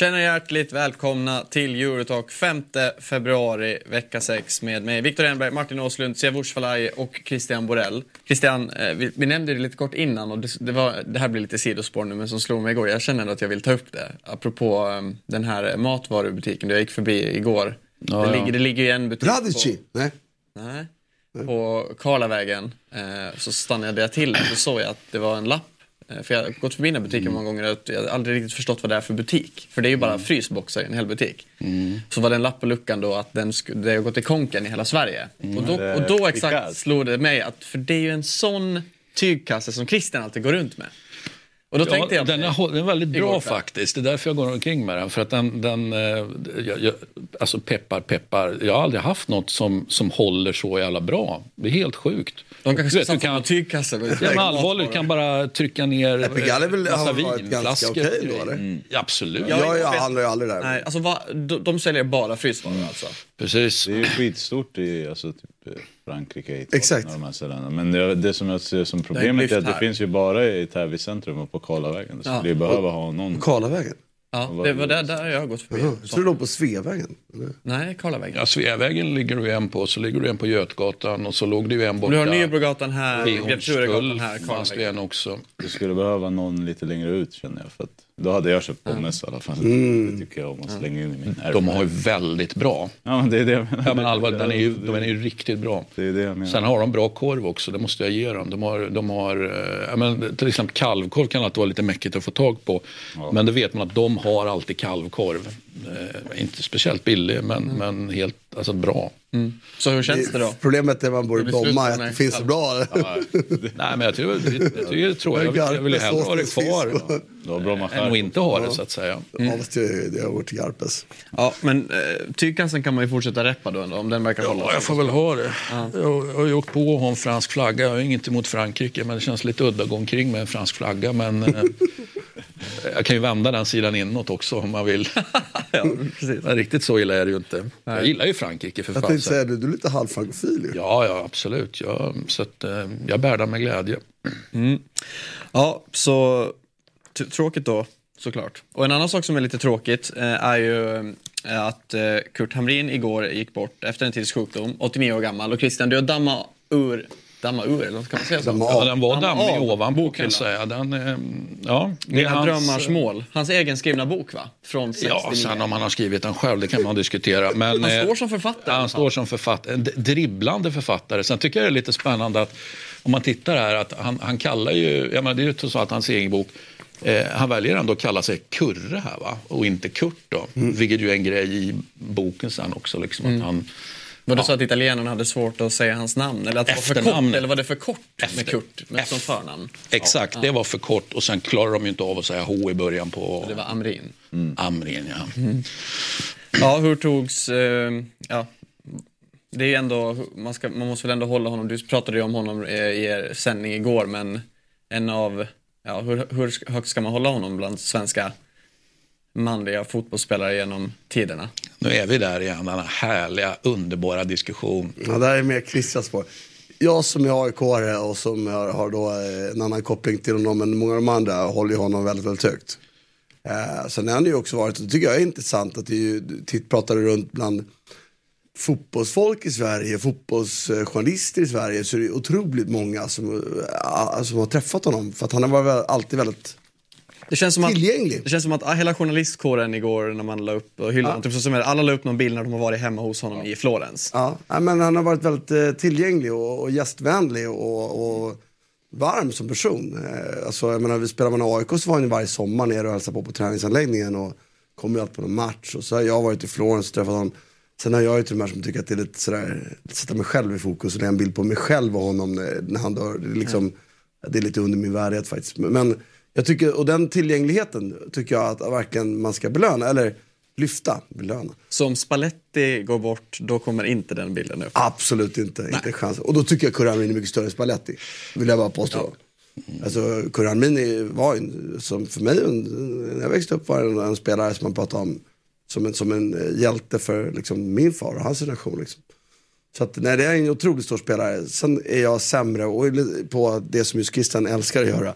Känner er hjärtligt välkomna till Eurotalk 5 februari vecka 6 med mig Viktor Enberg, Martin Åslund, Siavush Falai och Christian Borell. Christian, eh, vi, vi nämnde det lite kort innan och det, det, var, det här blir lite sidospår nu men som slog mig igår. Jag känner ändå att jag vill ta upp det. Apropå um, den här matvarubutiken jag gick förbi igår. Ja, det, ja. ligger, det ligger ju en butik Radici? Nej. på, nej, på Karlavägen. Eh, så stannade jag till och så såg jag att det var en lapp För jag har gått förbi den här butiken många gånger och jag har aldrig riktigt förstått vad det är för butik. För det är ju bara frysboxar i en hel butik. Så var det en lapp på luckan då att den det har gått i konken i hela Sverige. Och, då, och då exakt slog det mig att, för det är ju en sån tygkasse som Christian alltid går runt med. Och då tänkte jag på den, det. är, den är väldigt bra faktiskt. Det är därför jag går omkring med den. För att den, den eh, jag, jag, alltså peppar, peppar. Jag har aldrig haft något som, som håller så jävla bra. Det är helt sjukt. De kanske Du ska vet, du satsa på tygkassar. Ja, men allvarligt, du kan bara trycka ner Epigalle väl- massa har varit ganska vinflaskor. okej då, eller? Mm, absolut. Ja, Jag, jag vet- handlar ju aldrig där. Nej, alltså vad, de, de säljer bara frysvaror alltså. Precis. Det är ju skitstort i alltså, typ, eh, Frankrike, Italien Exakt. och de här ställena. Men det, det som jag ser som problemet lyft är att det finns ju bara i Täby centrum och på Karlavägen. Det skulle Ja. behöva ha någon. Karlavägen? Ja, det var där, där jag har gått förbi. Tror det låg på Sveavägen. eller? Nej, Karlavägen. Ja, Sveavägen ligger du en på, så ligger du en på Götgatan och så låg det ju en borta Du har Nybrogatan här, Grev här, Karlavägen. en också. Det skulle behöva någon lite längre ut känner jag. För att då hade jag köpt pommes i alla fall. Det tycker jag om att slänga in i min De har ju väldigt bra. Ja men det är det jag menar. Ja, men allvarligt, den är ju, de är ju riktigt bra. Det är det jag menar. Sen har de bra korv också, det måste jag ge dem. De har, de har eh, ja, men, till exempel kalvkorv kan alltid vara lite mäckigt att få tag på. Men då vet man att de har alltid kalvkorv. Eh, inte speciellt billig, men, men helt alltså, bra. Så hur känns det då? Problemet när man bor i Det Bromma är att det finns så bra. Nej, men jag tror, jag, jag, jag, tror jag, jag vill hellre ha det kvar Du har Bromma än att inte ha det så att säga. Ja, fast det, det har varit till Garpes. Ja, men eh, tygkassen kan man ju fortsätta reppa då ändå, om den verkar hålla. Ja, jag får väl ha det. Jag, jag har ju åkt på att ha en fransk flagga. Jag har inget emot Frankrike, men det känns lite udda att gå omkring med en fransk flagga. Men eh, jag kan ju vända den sidan inåt också om man vill. ja, precis. Men riktigt så illa är det ju inte. Jag gillar ju Frankrike för Jag tänkte säga det, du är lite halvfrankofil ju. Ja, ja, absolut. Jag, så att, eh, jag bär den med glädje. Ja, så tråkigt då, såklart. Och en annan sak som är lite tråkigt eh, är ju eh, att eh, Kurt Hamrin igår gick bort efter en tids sjukdom, 89 år gammal. Och Christian, du har dammat ur, damma ur, kan man säga så? Ja, den var dammig ovanpå kan jag säga. Den, eh, ja, det är hans- drömmars mål. Hans egen skrivna bok va? Från 69. Ja, sen om han har skrivit den själv, det kan man diskutera. Men, Han eh, står som författare. Han står som författare, en dribblande författare. Sen tycker jag det är lite spännande att om man tittar här att han, han kallar ju, jag menar, det är ju så att hans egen bok, eh, han väljer ändå att kalla sig Kurre här va? och inte Kurt då. Vilket ju är en grej i boken sen också. Liksom, att han, Var det så att italienarna hade svårt att säga hans namn? Eller att det var för kort? Eller var det för kort med Efter- Kurt med, som förnamn? exakt, det var för kort och sen klarar de ju inte av att säga H i början på Det var Amrin. Amrin. Ja. Ja, hur togs... Eh, ja. Det är ju ändå, man, ska, man måste väl ändå hålla honom, du pratade ju om honom eh, i er sändning igår, men en av, ja, hur, hur högt ska man hålla honom bland svenska manliga fotbollsspelare genom tiderna? Nu är vi där igen, denna härliga, underbara diskussion. Ja, det här är mer Christians spår. Jag som är aik och som har, har då eh, en annan koppling till honom än många av de andra håller honom väldigt, väldigt högt. Eh, sen har han ju också varit, och det tycker jag är intressant, att det är ju, titt pratade runt bland fotbollsfolk i Sverige, fotbollsjournalister i Sverige, så är det otroligt många som, eh, som har träffat honom. För att han har varit alltid väldigt Det känns som att, tillgänglig. det känns som att ah, hela journalistkåren igår när man la upp och hyllade honom, typ som är, alla la upp någon bild när de har varit hemma hos honom i Florens. Ja, nej, men han har varit väldigt eh, tillgänglig och, och gästvänlig och, och varm som person. Eh, alltså, jag menar, vi spelar man i AIK så var han ju varje sommar nere och hälsade på på träningsanläggningen och kommer ju alltid på någon match. Och så har jag varit i Florens och träffat honom. Sen har jag ju till de här som tycker att det är lite sådär, sätta mig själv i fokus och lägga en bild på mig själv och honom när, när han dör. Det är, liksom, det är lite under min värdighet faktiskt. Men Jag tycker, och den tillgängligheten tycker jag att verkligen man ska belöna, eller lyfta, belöna. Så om Spalletti går bort, då kommer inte den bilden upp? Absolut inte, inte en chans. Och då tycker jag Kurre Armin är mycket större än Spalletti. Vill jag bara påstå. Alltså Kurre Armin var en, som för mig, när jag växte upp var en, en spelare som man pratade om som en, som en eh, hjälte för liksom, min far och hans generation. Liksom. Så att, nej, det är en otroligt stor spelare. Sen är jag sämre och på det som just Christian älskar att göra.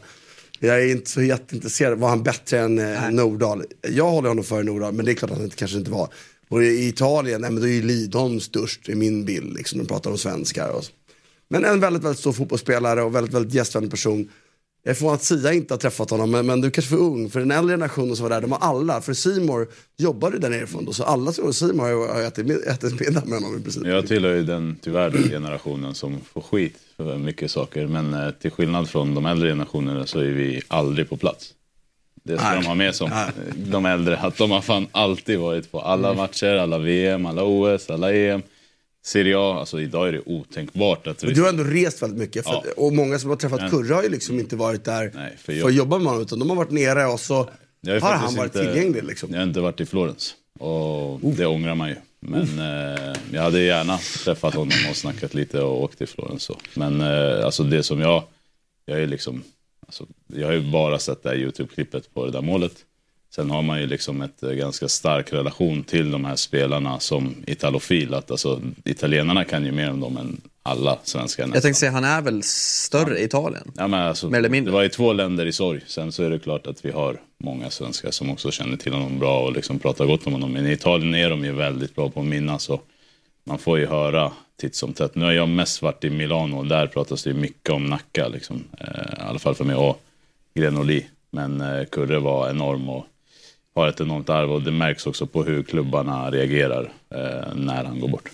Jag är inte så jätteintresserad. Var han bättre än eh, Nordahl? Jag håller honom före Nordahl, men det är klart att han inte, kanske inte var. Och i Italien, nej, men då är ju Lidholm störst i min bild. Liksom, de pratar om svenskar. Och så. Men en väldigt, väldigt stor fotbollsspelare och väldigt, väldigt gästvänlig person. Jag är förvånad att Sia inte har träffat honom, men, men du är kanske för ung. För den äldre generationen som var där, de har alla. För Simor jobbade där nerifrån då, så alla som var Simor har ju- ätit ätit middag med honom i princip. Jag tillhör ju den, tyvärr, den generationen som får skit för mycket saker. Men eh, till skillnad från de äldre generationerna så är vi aldrig på plats. Det ska Nej. de ha med som de äldre. Att de har fan alltid varit på alla matcher, alla VM, alla OS, alla EM. Serie A, alltså idag är det otänkbart att Men du har ändå rest väldigt mycket. För, Ja. Och många som har träffat Men- Kurre har ju liksom inte varit där Nej, för för, att jobba med honom. Utan de har varit nere och så har, han varit inte- tillgänglig. Liksom. Jag har inte varit i Florens. Och det ångrar man ju. Men eh, jag hade gärna träffat honom och snackat lite och åkt till Florens. Så. Men eh, alltså det som jag... Jag, är liksom, alltså, jag har ju bara sett det här YouTube-klippet på det där målet. Sen har man ju liksom ett eh, ganska stark relation till de här spelarna som italofil. Att alltså, italienarna kan ju mer om dem än alla svenskar nästan. Jag tänkte säga, han är väl större i Italien? Ja, men alltså, Mer eller mindre. Det var ju två länder i sorg. Sen så är det klart att vi har många svenskar som också känner till honom bra och liksom pratar gott om honom. Men i Italien är de ju väldigt bra på att minnas. Och man får ju höra titt som tätt. Nu har jag mest varit i Milano och där pratas det ju mycket om Nacka. Liksom. Eh, I alla fall för mig och Grenoli. Men eh, Kurre var enorm och har ett enormt arv. Och det märks också på hur klubbarna reagerar eh, när han går bort.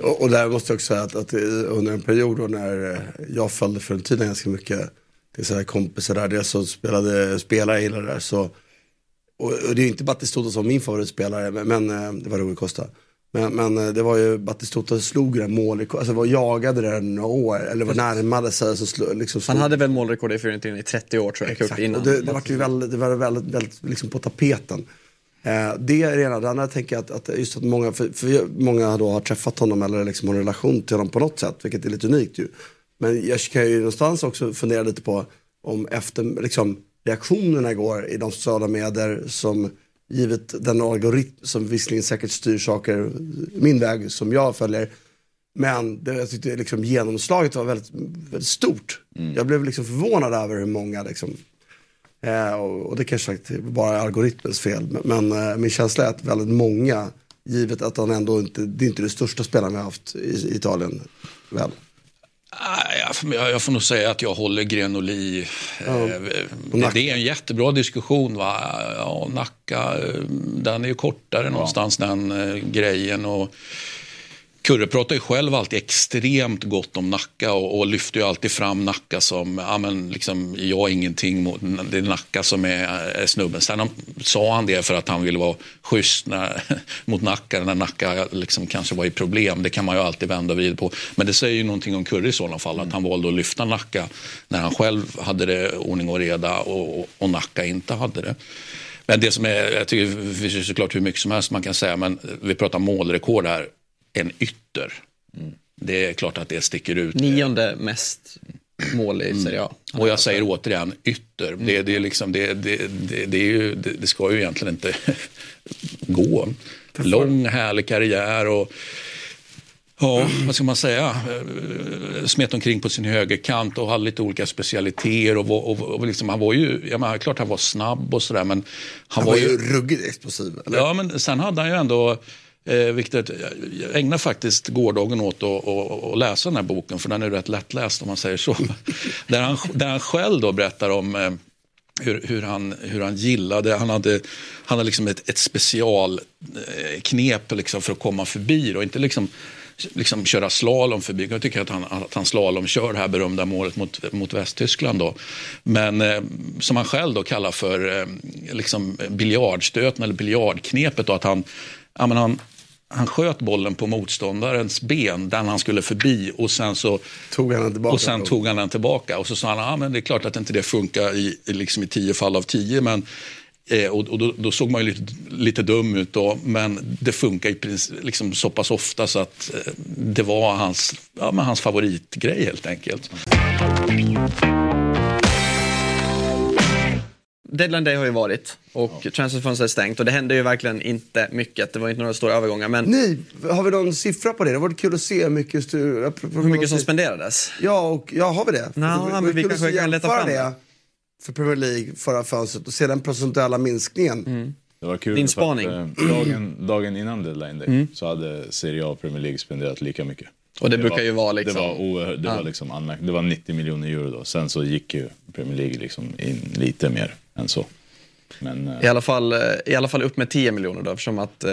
Och, och där måste jag också säga att, att eh, under en period då när eh, jag följde för en tid ganska mycket till så här kompisar där, dels så spelade spelare jag det där så och, och det är inte bara att det stod som min favoritspelare, men, men eh, det var Rui Costa. Men, men eh, det var ju Battistuta slog det målet, alltså var jagade det där några år, eller var närmade sig. Så slog, liksom Han hade väl målrekord i Fiorentina i 30 år tror jag, Exakt, innan. och det, det var ju väldigt, det var väldigt, väldigt liksom på tapeten. Eh, det är det ena. Det andra tänker jag att, att just att många, för, för många då har träffat honom eller liksom har en relation till honom på något sätt, vilket är lite unikt ju. Men jag kan ju någonstans också fundera lite på om efter liksom, reaktionerna går i de sociala medier som givet den algoritm som visserligen säkert styr saker min väg som jag följer. Men det, jag tyckte liksom genomslaget var väldigt, väldigt stort. Jag blev liksom förvånad över hur många liksom, Eh, och, och det kanske sagt bara är algoritmens fel. Men, men eh, min känsla är att väldigt många, givet att han ändå inte, det är inte det största spelaren vi har haft i, i Italien, väl? Nej, jag- får nog säga att jag håller Grenoli. Eh, det, det är en jättebra diskussion. Va? Ja, Nacka, eh, den är ju kortare någonstans den eh, grejen. Och Kurre pratar ju själv alltid extremt gott om Nacka och, och lyfter ju alltid fram Nacka som, ja men liksom, jag har ingenting mot, det är Nacka som är, är snubben. Sen om- sa han det för att han ville vara schysst när, mot Nacka när Nacka liksom kanske var i problem. Det kan man ju alltid vända vid på. Men det säger ju någonting om Kurre i sådana fall, att han valde att lyfta Nacka när han själv hade det ordning och reda och, och, och Nacka inte hade det. Men det som är, jag tycker det finns ju såklart hur mycket som helst man kan säga, men vi pratar målrekord här, en ytter. Det är klart att det sticker ut. Nionde mest mål i Serie A. Och jag säger återigen ytter. Det, det, är liksom, det, det, det, det, är ju, det, det ska ju egentligen inte gå. Lång, härlig karriär och Ja, vad ska man säga? Smet omkring på sin högerkant och hade lite olika specialiteter. Och, var- och, och liksom, han var ju, jag menar, klart han var snabb och sådär, men han, Han var ju ruggigt explosiv. Eller? Ja, men sen hade han ju ändå, eh, vilket jag ägnade faktiskt gårdagen åt att att- att läsa den här boken, för den är rätt lättläst om man säger så. där, han, där han själv då berättar om eh, hur, hur, han, hur han gillade, han hade, han hade liksom ett, ett specialknep liksom för att komma förbi och inte liksom liksom köra slalom förbi. Jag tycker att han, att han slalomkör det här berömda målet mot, mot Västtyskland. Då. Men eh, som han själv då kallar för eh, liksom biljardstöten eller biljardknepet. Då, att han, ja, men han, han sköt bollen på motståndarens ben där han skulle förbi och sen så Tog han den tillbaka? och sen tog han den tillbaka. Och så sa han, ah, men det är klart att inte det funkar i, i liksom i tio fall av tio. Men, eh, och och då, då såg man ju lite, lite dum ut då, men det funkar i princip, liksom så pass ofta så att eh, det var hans, ja, men hans favoritgrej helt enkelt. Deadline Day har ju varit och transferfönstret är stängt och det hände ju verkligen inte mycket. Det var inte några stora övergångar men Nej, har vi någon siffra på det? Det var kul att se hur mycket... Stu... hur mycket som spenderades? Ja, och, ja, har vi det? Nå, Det var men vi kanske se- kan leta fram det. det för Premier League förra fönstret och se den procentuella minskningen. Det var kul Din för att, spaning. eh, dagen, dagen innan deadline day så hade Serie A och Premier League spenderat lika mycket. Och det, brukar var, ju vara liksom... Det var, oerhört, det var liksom anmärk- Det var 90 miljoner euro då. Sen så gick ju Premier League liksom in lite mer än så. Men eh, I alla, fall, eh, I alla fall upp med 10 miljoner då eftersom att eh,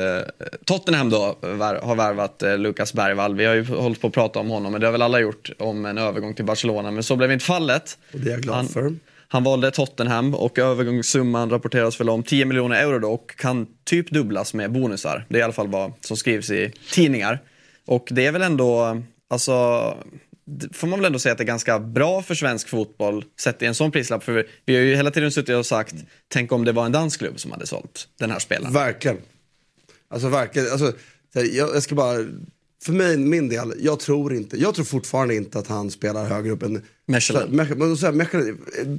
Tottenham då har värvat eh, Lukas Bergvall. Vi har ju hållit på att prata om honom men det har väl alla gjort om en övergång till Barcelona men så blev inte fallet. Och det är jag glad han, för. Han valde Tottenham och övergångssumman rapporteras väl om 10 miljoner euro då och kan typ dubblas med bonusar. Det är i alla fall vad som skrivs i tidningar. Och det är väl ändå, alltså, får man väl ändå säga att det är ganska bra för svensk fotboll sett i en sån prislapp. För vi har ju hela tiden suttit och sagt, tänk om det var en dansk klubb som hade sålt den här spelaren. Verkligen. Alltså verkligen. Alltså, jag, jag ska bara, för mig, min del, jag tror inte, jag tror fortfarande inte att han spelar högre upp än Mechelen,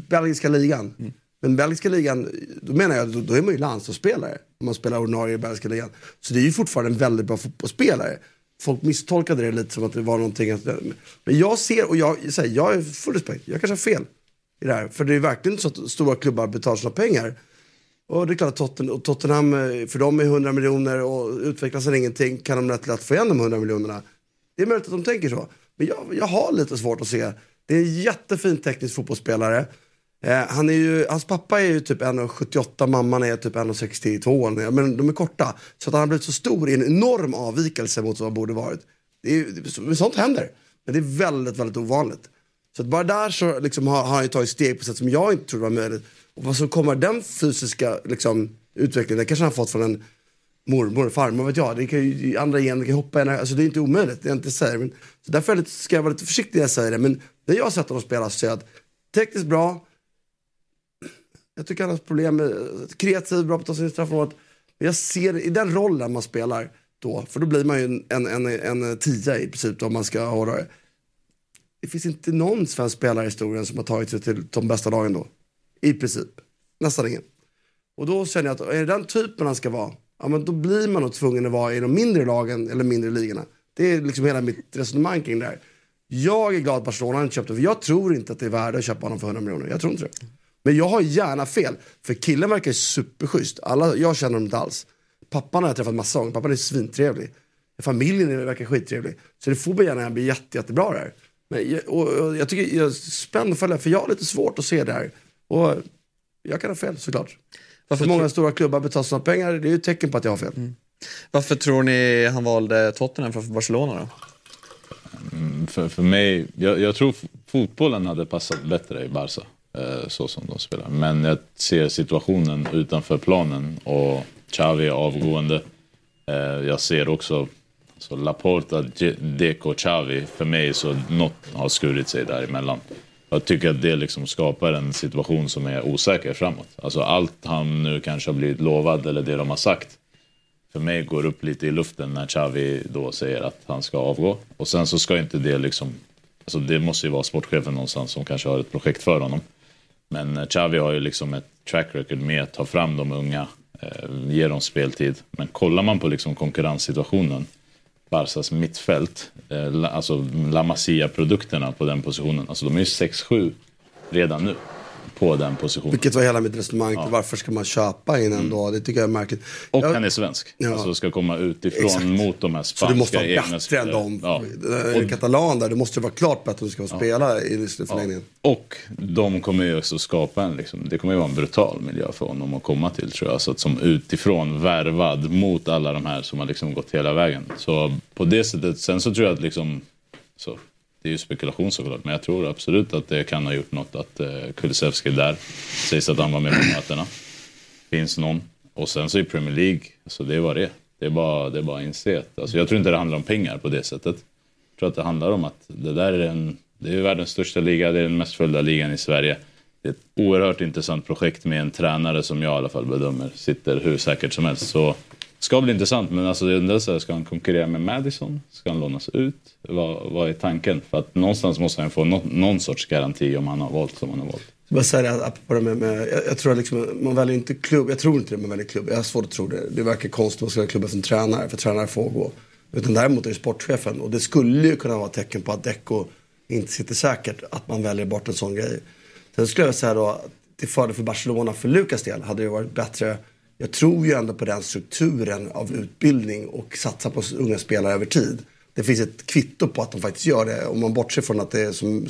belgiska ligan. Mm. Men belgiska ligan, då menar jag, då, då är man ju landslagsspelare. Om man spelar ordinarie i belgiska ligan. Så det är ju fortfarande en väldigt bra fotbollsspelare. Folk misstolkade det lite som att det var någonting. Att, men jag ser, och jag, så här, jag är full respekt, jag kanske har fel i det här. För det är verkligen inte så att stora klubbar betalar sina pengar. Och det är klart att Totten, och Tottenham, eh, för dem är 100 miljoner och utvecklas sen ingenting kan de rätt lätt få igen de 100 miljonerna. Det är möjligt att de tänker så. Men jag, jag har lite svårt att se. Det är en jättefin teknisk fotbollsspelare. Eh, han är ju, hans pappa är ju typ 1,78, mamman är typ 1,62. Men de är korta. Så att han har blivit så stor i en enorm avvikelse mot vad han borde varit. Det är, sånt händer. Men det är väldigt, väldigt ovanligt. Så att bara där så liksom har, har han ju tagit steg på sätt som jag inte trodde var möjligt. Och vad som kommer den fysiska liksom, utvecklingen, det kanske han har fått från en mormor, farmor, vet jag. Det kan ju, andra gener kan hoppa in, alltså det är inte omöjligt, det är inte säger. Men, så därför är jag lite, ska jag vara lite försiktig när jag säger det. Men när jag har sett honom spela så säger jag att tekniskt bra, jag tycker han har problem med kreativ, bra på att ta sin straffområdet. Men jag ser i den rollen man spelar då, för då blir man ju en, en, en, en tia i princip då, om man ska hårdra det. Det finns inte någon svensk spelare i historien som har tagit sig till de bästa lagen då. I princip. Nästan ingen. Och då känner jag att är det den typen han ska vara, ja men då blir man nog tvungen att vara i de mindre lagen eller mindre ligorna. Det är liksom hela mitt resonemang kring det här. Jag är glad att Barcelona inte köpte, för jag tror inte att det är värde att köpa honom för 100 miljoner. Jag tror inte det. Men jag har gärna fel, för killen verkar superschysst. Alla, jag känner honom inte alls. Pappan har jag träffat massa gånger, pappan är svintrevlig. Familjen är- verkar skittrevlig. Så det får bli gärna bli jätte, jättebra det här. Men jag, och, och jag tycker jag är spänd att följa, för jag har lite svårt att se det här. Och jag kan ha fel såklart. Varför, För många tro, stora klubbar betalar sina pengar, det är ju ett tecken på att jag har fel. varför tror ni han valde Tottenham framför Barcelona då? för, för mig, jag, jag tror fotbollen hade passat bättre i Barca. Eh, så som de spelar. Men jag ser situationen utanför planen och Xavi är avgående. Eh, jag ser också så Laporta, Deco, Xavi. För mig så något har skurit sig däremellan. Jag tycker att det liksom skapar en situation som är osäker framåt. Alltså allt han nu kanske har blivit lovad eller det de har sagt för mig går upp lite i luften när Xavi då säger att han ska avgå. Och sen så ska inte det liksom, alltså det måste ju vara sportchefen någonstans som kanske har ett projekt för honom. Men eh, Xavi har ju liksom ett track record med att ta fram de unga, eh, ge dem speltid. Men kollar man på liksom konkurrenssituationen, Barcas mittfält, eh, alltså La Masia-produkterna på den positionen, alltså de är ju 6-7 redan nu på den positionen. Vilket var hela mitt resonemang till varför ska man köpa in en då? Det tycker jag är märkligt. Och jag, han är svensk. Ja. Alltså ska komma utifrån Exakt. mot de här så spanska du måste vara bättre än dem. Ja. Och, Katalan där, du måste vara klart bättre om du ska få spela i förlängningen. Och de kommer ju också skapa en, liksom, det kommer ju vara en brutal miljö för honom att komma till tror jag. Så att som utifrån värvad mot alla de här som har liksom gått hela vägen. Så på det sättet, sen så tror jag att liksom, så, det är ju spekulation såklart, men jag tror absolut att det kan ha gjort något att eh, Kulusevski är där. Sägs att han var med på mötena. Finns någon. Och sen så i Premier League, så det är vad det är. Det är bara, det är bara att inse att, alltså jag tror inte det handlar om pengar på det sättet. Jag tror att det handlar om att det där är en, det är världens största liga, det är den mest följda ligan i Sverige. Det är ett oerhört intressant projekt med en tränare som jag i alla fall bedömer sitter hur säkert som helst. Så ska bli intressant, men alltså, jag undrar så här, ska han konkurrera med Madison? Ska han lånas ut? Vad, vad är tanken? För att någonstans måste han få no, någon sorts garanti om han har valt som han har valt. Jag bara säga apropå det med, med jag, jag tror liksom, man väljer inte klubb, jag tror inte det man väljer klubb, jag har svårt att tro det. Det verkar konstigt att man ska välja klubben som tränare, för tränare får gå. Utan däremot är det sportchefen och det skulle ju kunna vara ett tecken på att Deco inte sitter säkert, att man väljer bort en sån grej. Sen skulle jag säga då, till fördel för Barcelona, för Lukas del, hade det varit bättre jag tror ju ändå på den strukturen av utbildning och satsa på unga spelare över tid. Det finns ett kvitto på att de faktiskt gör det. Om man bortser från att det är, som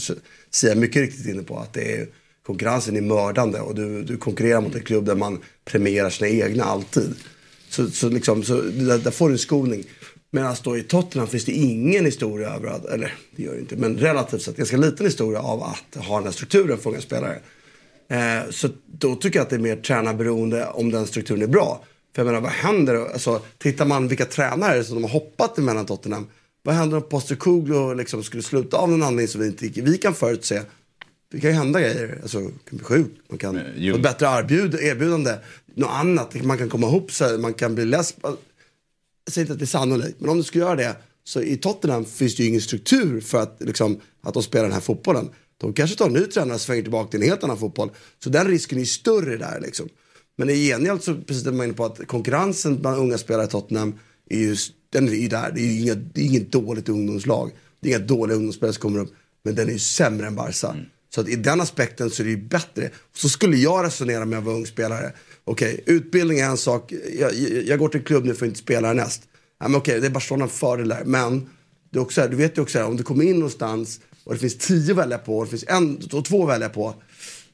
Sia mycket riktigt inne på, att det är, konkurrensen är mördande och du, du konkurrerar mot en klubb där man premierar sina egna alltid. Så, så, liksom, så där, där får du en skolning. Medan då i Tottenham finns det ingen historia över att, eller det gör det inte, men relativt sett ganska liten historia av att ha den här strukturen för unga spelare. Eh, så då tycker jag att det är mer tränarberoende om den strukturen är bra. För jag menar, vad händer? Alltså, tittar man vilka tränare som de har hoppat emellan Tottenham. Vad händer om Postecoglou liksom skulle sluta av någon anledning som vi inte vi kan förutse? Det kan ju hända grejer. Alltså, man kan bli sjuk, man kan få ett bättre erbjud, erbjudande. Något annat, man kan komma ihop sig, man kan bli less. Jag säger inte att det är sannolikt, men om du skulle göra det. Så i Tottenham finns det ju ingen struktur för att, liksom, att de spelar den här fotbollen. De kanske tar en ny tränare och svänger tillbaka till en helt annan fotboll. Så den risken är större där liksom. Men i gengäld så, precis det man inne på, att konkurrensen bland unga spelare i Tottenham är ju, den är ju där. Det är ju inget, det är inget dåligt ungdomslag. Det är inga dåliga ungdomsspelare som kommer upp. Men den är ju sämre än Barca. Mm. Så att i den aspekten så är det ju bättre. Så skulle jag resonera med att vara ung spelare. Okej, okay, utbildning är en sak. Jag, jag, jag, går till klubb nu för att inte spela härnäst. Ja, men okej, okay, det är Barcelona fördelar. Men det är också här, du vet ju också här, om du kommer in någonstans och det finns tio att välja på och det finns en och två att välja på.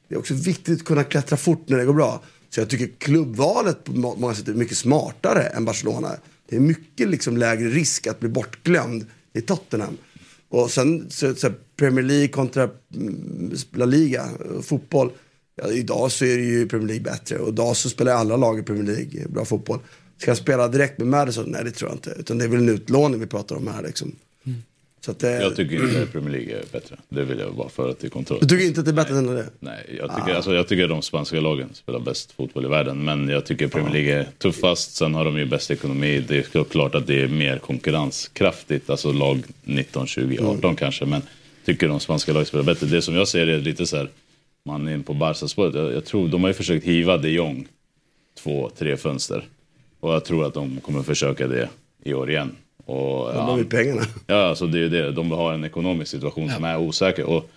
Det är också viktigt att kunna klättra fort när det går bra. Så jag tycker klubbvalet på många sätt är mycket smartare än Barcelona. Det är mycket liksom lägre risk att bli bortglömd i Tottenham. Och sen så, så Premier League kontra mm, La Liga, fotboll. Ja, idag så är det ju Premier League bättre och idag så spelar alla lag i Premier League bra fotboll. Ska jag spela direkt med Madison? Nej, det tror jag inte. Utan det är väl en utlåning vi pratar om här liksom. Att, det... Jag tycker inte att Premier League är bättre. Det vill jag bara föra till kontroll. Du tycker inte att det är bättre än det? Nej, jag tycker, ah. alltså, jag tycker att de spanska lagen spelar bäst fotboll i världen. Men jag tycker Premier League är tuffast. Sen har de ju bäst ekonomi. Det är klart att det är mer konkurrenskraftigt. Alltså lag 19, 20, 18 mm. kanske. Men tycker de spanska lagen spelar bättre. Det som jag ser är lite så här. Man är in på Barca-spåret. Jag, jag, tror de har ju försökt hiva de Jong två, tre fönster. Och jag tror att de kommer försöka det i år igen. Och, de har ju pengarna. Ja, alltså det är det. De har en ekonomisk situation som är osäker. Och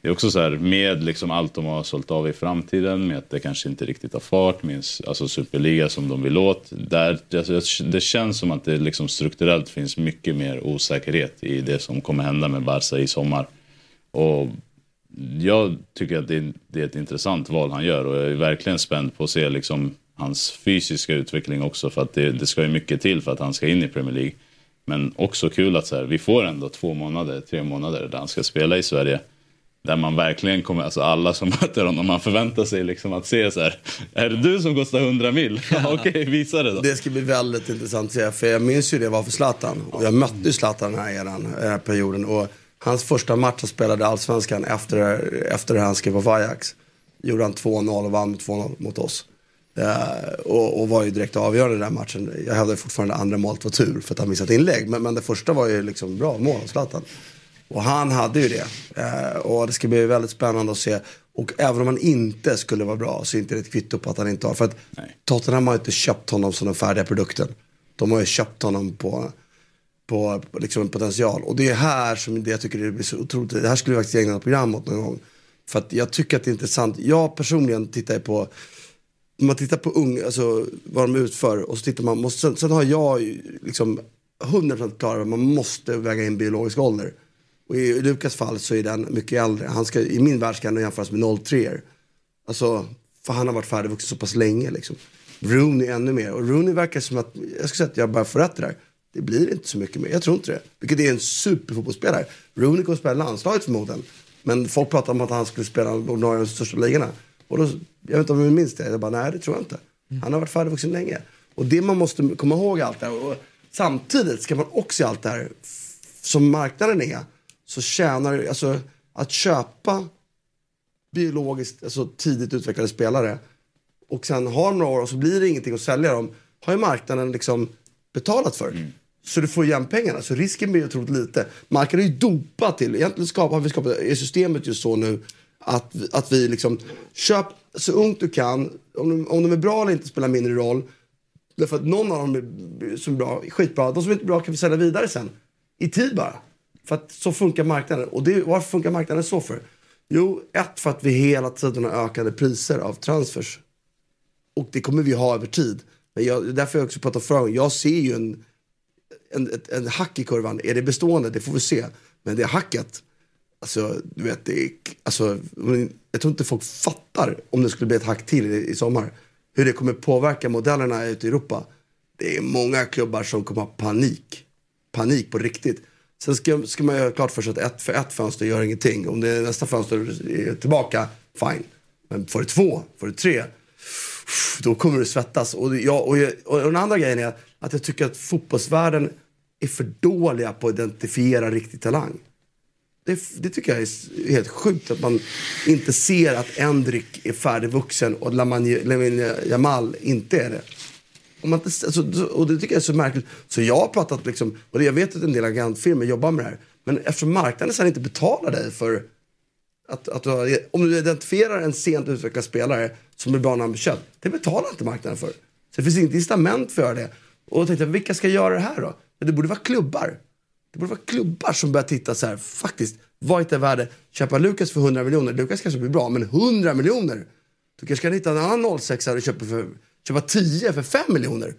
det är också så här med liksom allt de har sålt av i framtiden, med att det kanske inte riktigt har fart, med alltså Superliga som de vill åt. Där, alltså, det känns som att det liksom strukturellt finns mycket mer osäkerhet i det som kommer hända med Barca i sommar. Och jag tycker att det är, det är ett intressant val han gör och jag är verkligen spänd på att se liksom hans fysiska utveckling också för att det, det ska ju mycket till för att han ska in i Premier League. Men också kul att så här, vi får ändå två månader, tre månader där han ska spela i Sverige. Där man verkligen kommer, alltså alla som möter honom, man förväntar sig liksom att se så här. Är det du som kostar 100 mil? Ja. Okej, visa det då. Det ska bli väldigt intressant att se. För jag minns ju det var för Zlatan. Och jag mötte ju Zlatan den här eran, eh, perioden. Och hans första match han spelade allsvenskan efter, efter han skrev på Ajax. Gjorde han 2-0 och vann med 2-0 mot oss. Uh, och, och, var ju direkt avgörande i den matchen. Jag hävdar fortfarande andra målet var tur för att han missat inlägg. Men, men det första var ju liksom bra mål av Zlatan. Och han hade ju det. Uh, och det ska bli väldigt spännande att se. Och även om han inte skulle vara bra så är inte det ett kvitto på att han inte har. För att Nej. Tottenham har inte köpt honom som den färdiga produkten. De har ju köpt honom på, på, på liksom en potential. Och det är här som det jag tycker det blir så otroligt. Det här skulle vi faktiskt ägna ett program åt någon gång. För att jag tycker att det är intressant. Jag personligen tittar på om man tittar på unga, alltså, vad de utför och så tittar man, måste, sen, sen har jag liksom 100% klar att man måste väga in biologisk ålder. Och i Lukas fall så är den mycket äldre. Han ska, I min värld ska han jämföras med 03 Alltså, för han har varit färdigvuxen så pass länge liksom. Rooney ännu mer. Och Rooney verkar som att, jag ska säga att jag bara får rätt där. Det blir inte så mycket mer. Jag tror inte det. Vilket är en superfotbollsspelare. Rooney kommer spela landslaget förmodligen. Men folk pratar om att han skulle spela ordinarie de största ligorna. Och då, jag vet inte om du minns det. Jag bara, nej det tror jag inte. Han har varit färdigvuxen länge. Och det man måste komma ihåg allt det här. Och samtidigt ska man också i allt det här, som marknaden är, så tjänar alltså att köpa biologiskt, alltså tidigt utvecklade spelare och sen har några år och så blir det ingenting att sälja dem, har ju marknaden liksom betalat för. Så du får igen pengarna, så risken blir otroligt lite. Marknaden är ju dopad till, egentligen skapar, har vi skapat, är systemet just så nu att, vi- att vi liksom, köp så ungt du kan, om de, om de är bra eller inte spelar mindre roll. Därför att någon av dem är, som är bra, är skitbra, de som inte är bra kan vi sälja vidare sen. I tid bara. För att så funkar marknaden. Och det, varför funkar marknaden så för? Jo, ett för att vi hela tiden har ökade priser av transfers. Och det kommer vi ha över tid. Men jag, därför har jag också pratat förra. Jag ser ju en, en, ett, en hack i kurvan. Är det bestående? Det får vi se. Men det hacket, alltså, du vet, det alltså, jag tror inte folk fattar om det skulle bli ett hack till i, i sommar. Hur det kommer påverka modellerna ute i Europa. Det är många klubbar som kommer ha panik. Panik på riktigt. Sen ska, ska man göra klart för sig att ett för ett fönster gör ingenting. Om det är nästa fönster är tillbaka, fine. Men får du två, får du tre, då kommer du svettas. Och, jag, och, jag, och den andra grejen är att jag tycker att fotbollsvärlden är för dåliga på att identifiera riktig talang. Det, det tycker jag är helt sjukt att man inte ser att Endrik är färdigvuxen och Lamine Jamal inte är det. Om man inte, alltså, och det tycker jag är så märkligt. Så jag har pratat, liksom, och jag vet att en del agentfirmor jobbar med det här. Men eftersom marknaden sen inte betalar dig för att, att du har, om du identifierar en sent utvecklad spelare som är bra när han blir köpt, det betalar inte marknaden för. Så det finns inget incitament för att göra det. Och då tänkte jag, vilka ska göra det här då? Men det borde vara klubbar. Det borde vara klubbar som börjar titta så här, faktiskt, vad är det värde? Köpa Lukas för 100 miljoner, Lukas kanske blir bra, men 100 miljoner? Du kanske kan hitta en annan 06 och köpa, för, köpa 10 för 5 miljoner.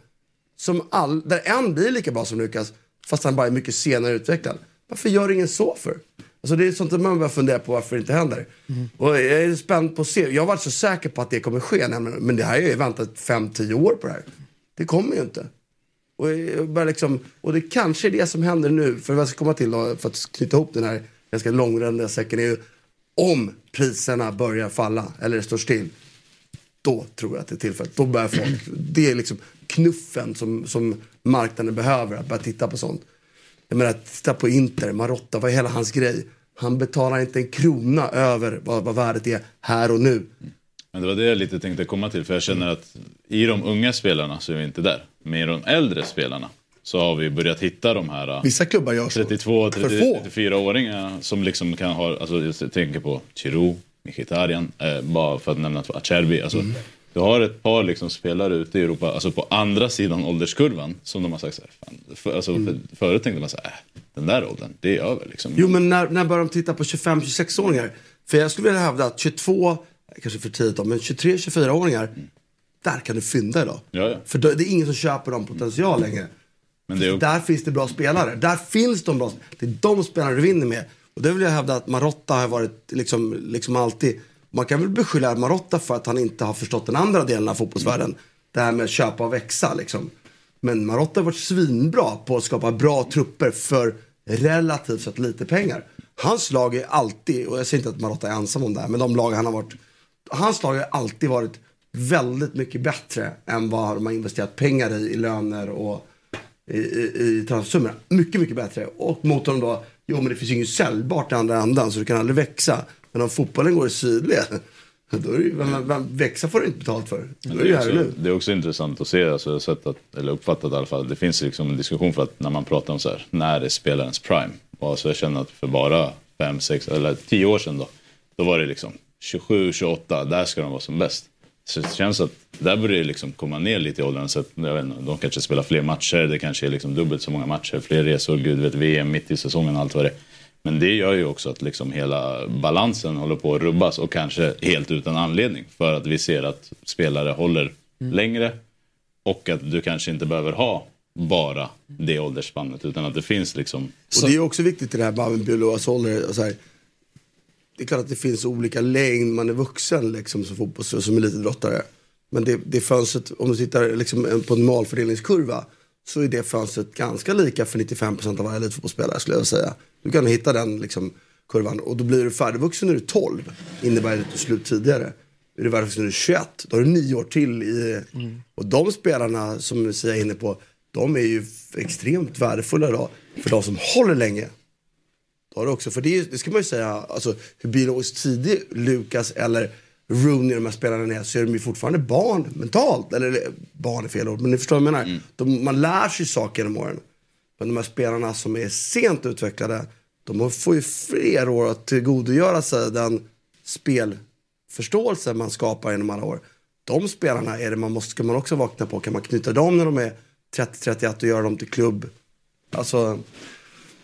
Som all, där en blir lika bra som Lukas, fast han bara är mycket senare utvecklad. Varför gör ingen så för? Alltså det är sånt att man börjar fundera på varför det inte händer. Och jag är spänd på att se. Jag varit så säker på att det kommer ske, men det här har jag ju väntat 5-10 år på det här. Det kommer ju inte. Och, jag bara liksom, och det kanske är det som händer nu, för vad jag ska komma till då, för att knyta ihop den här ganska långrandiga säcken, är ju om priserna börjar falla, eller står still, då tror jag att det är tillfället. Då börjar folk, det är liksom knuffen som, som marknaden behöver, att börja titta på sånt. Jag menar, titta på Inter, Marotta, vad är hela hans grej? Han betalar inte en krona över vad, vad värdet är här och nu. Men det var det jag lite tänkte komma till. För jag känner att i de unga spelarna så är vi inte där. Men i de äldre spelarna så har vi börjat hitta de här äh, Vissa klubbar gör så. 32, För 30, få. 34-åringar som liksom kan ha, alltså jag tänker på Chirou, Mkhitaryan, eh, bara för att nämna två, Acerbi. Alltså, Mm. Du har ett par liksom spelare ute i Europa, alltså på andra sidan ålderskurvan, som de har sagt så här, fan, för, alltså, för, förut tänkte man så här, äh, den där åldern, det är över liksom. Jo men när, när börjar de titta på 25-26-åringar? För jag skulle vilja hävda att 22, kanske för tidigt då, men 23-24-åringar, där kan du fynda idag. Ja, ja. För det är ingen som köper dem potential längre. Men det är, Där finns det bra spelare. Där finns de bra Det är de spelarna du vinner med. Och det vill jag hävda att Marotta har varit liksom, liksom alltid. Man kan väl beskylla Marotta för att han inte har förstått den andra delen av fotbollsvärlden. Det här med att köpa och växa liksom. Men Marotta har varit svinbra på att skapa bra trupper för relativt sett lite pengar. Hans lag är alltid, och jag säger inte att Marotta är ensam om det här, men de lag han har varit. Hans lag har alltid varit väldigt mycket bättre än vad de har investerat pengar i, i löner och i, i, i transfersummorna. Mycket, mycket bättre. Och mot dem då, jo men det finns ju inget säljbart i andra ändan så du kan aldrig växa. Men om fotbollen går i sidled, då är det vem, vem, växa får du inte betalt för. Då är det är nu. också, det är också intressant att se, alltså, jag har sett att, eller uppfattat i alla fall, det finns liksom en diskussion för att när man pratar om så här, när är spelarens prime? Och alltså, jag känner att för bara fem, sex eller tio år sedan då, då var det liksom 27, 28, där ska de vara som bäst. Så det känns att där börjar det liksom komma ner lite i åldern. Så att, jag vet inte, de kanske spelar fler matcher, det kanske är liksom dubbelt så många matcher, fler resor, gud vet VM mitt i säsongen och allt vad det är. Men det gör ju också att liksom hela balansen håller på att rubbas och kanske helt utan anledning. För att vi ser att spelare håller längre och att du kanske inte behöver ha bara det åldersspannet utan att det finns liksom... Och det är också viktigt i det här med biologisk ålder. Det är klart att det finns olika längd, man är vuxen liksom som fotbollsspelare, som elitidrottare. Men det, det fönstret, om du tittar liksom på en normalfördelningskurva, så är det fönstret ganska lika för 95% av varje elitfotbollsspelare skulle jag säga. Du kan hitta den liksom, kurvan och då blir du färdigvuxen när du är 12, innebär det att du slut tidigare. är du världsmästare när du är 21, då har du nio år till. I, Och de spelarna som Lucia är inne på, de är ju extremt värdefulla idag. För de som håller länge. Du också, för det, det ska man ju säga, alltså, hur biologiskt tidig Lukas eller Rooney, de här spelarna är, så är de ju fortfarande barn mentalt. Eller barn är fel ord, men ni förstår vad jag menar. De, man lär sig saker genom åren. Men de här spelarna som är sent utvecklade, de får ju fler år att tillgodogöra sig den spelförståelse man skapar genom alla år. De spelarna är det man måste, ska man också vakna på. Kan man knyta dem när de är 30-31 och göra dem till klubb? Alltså,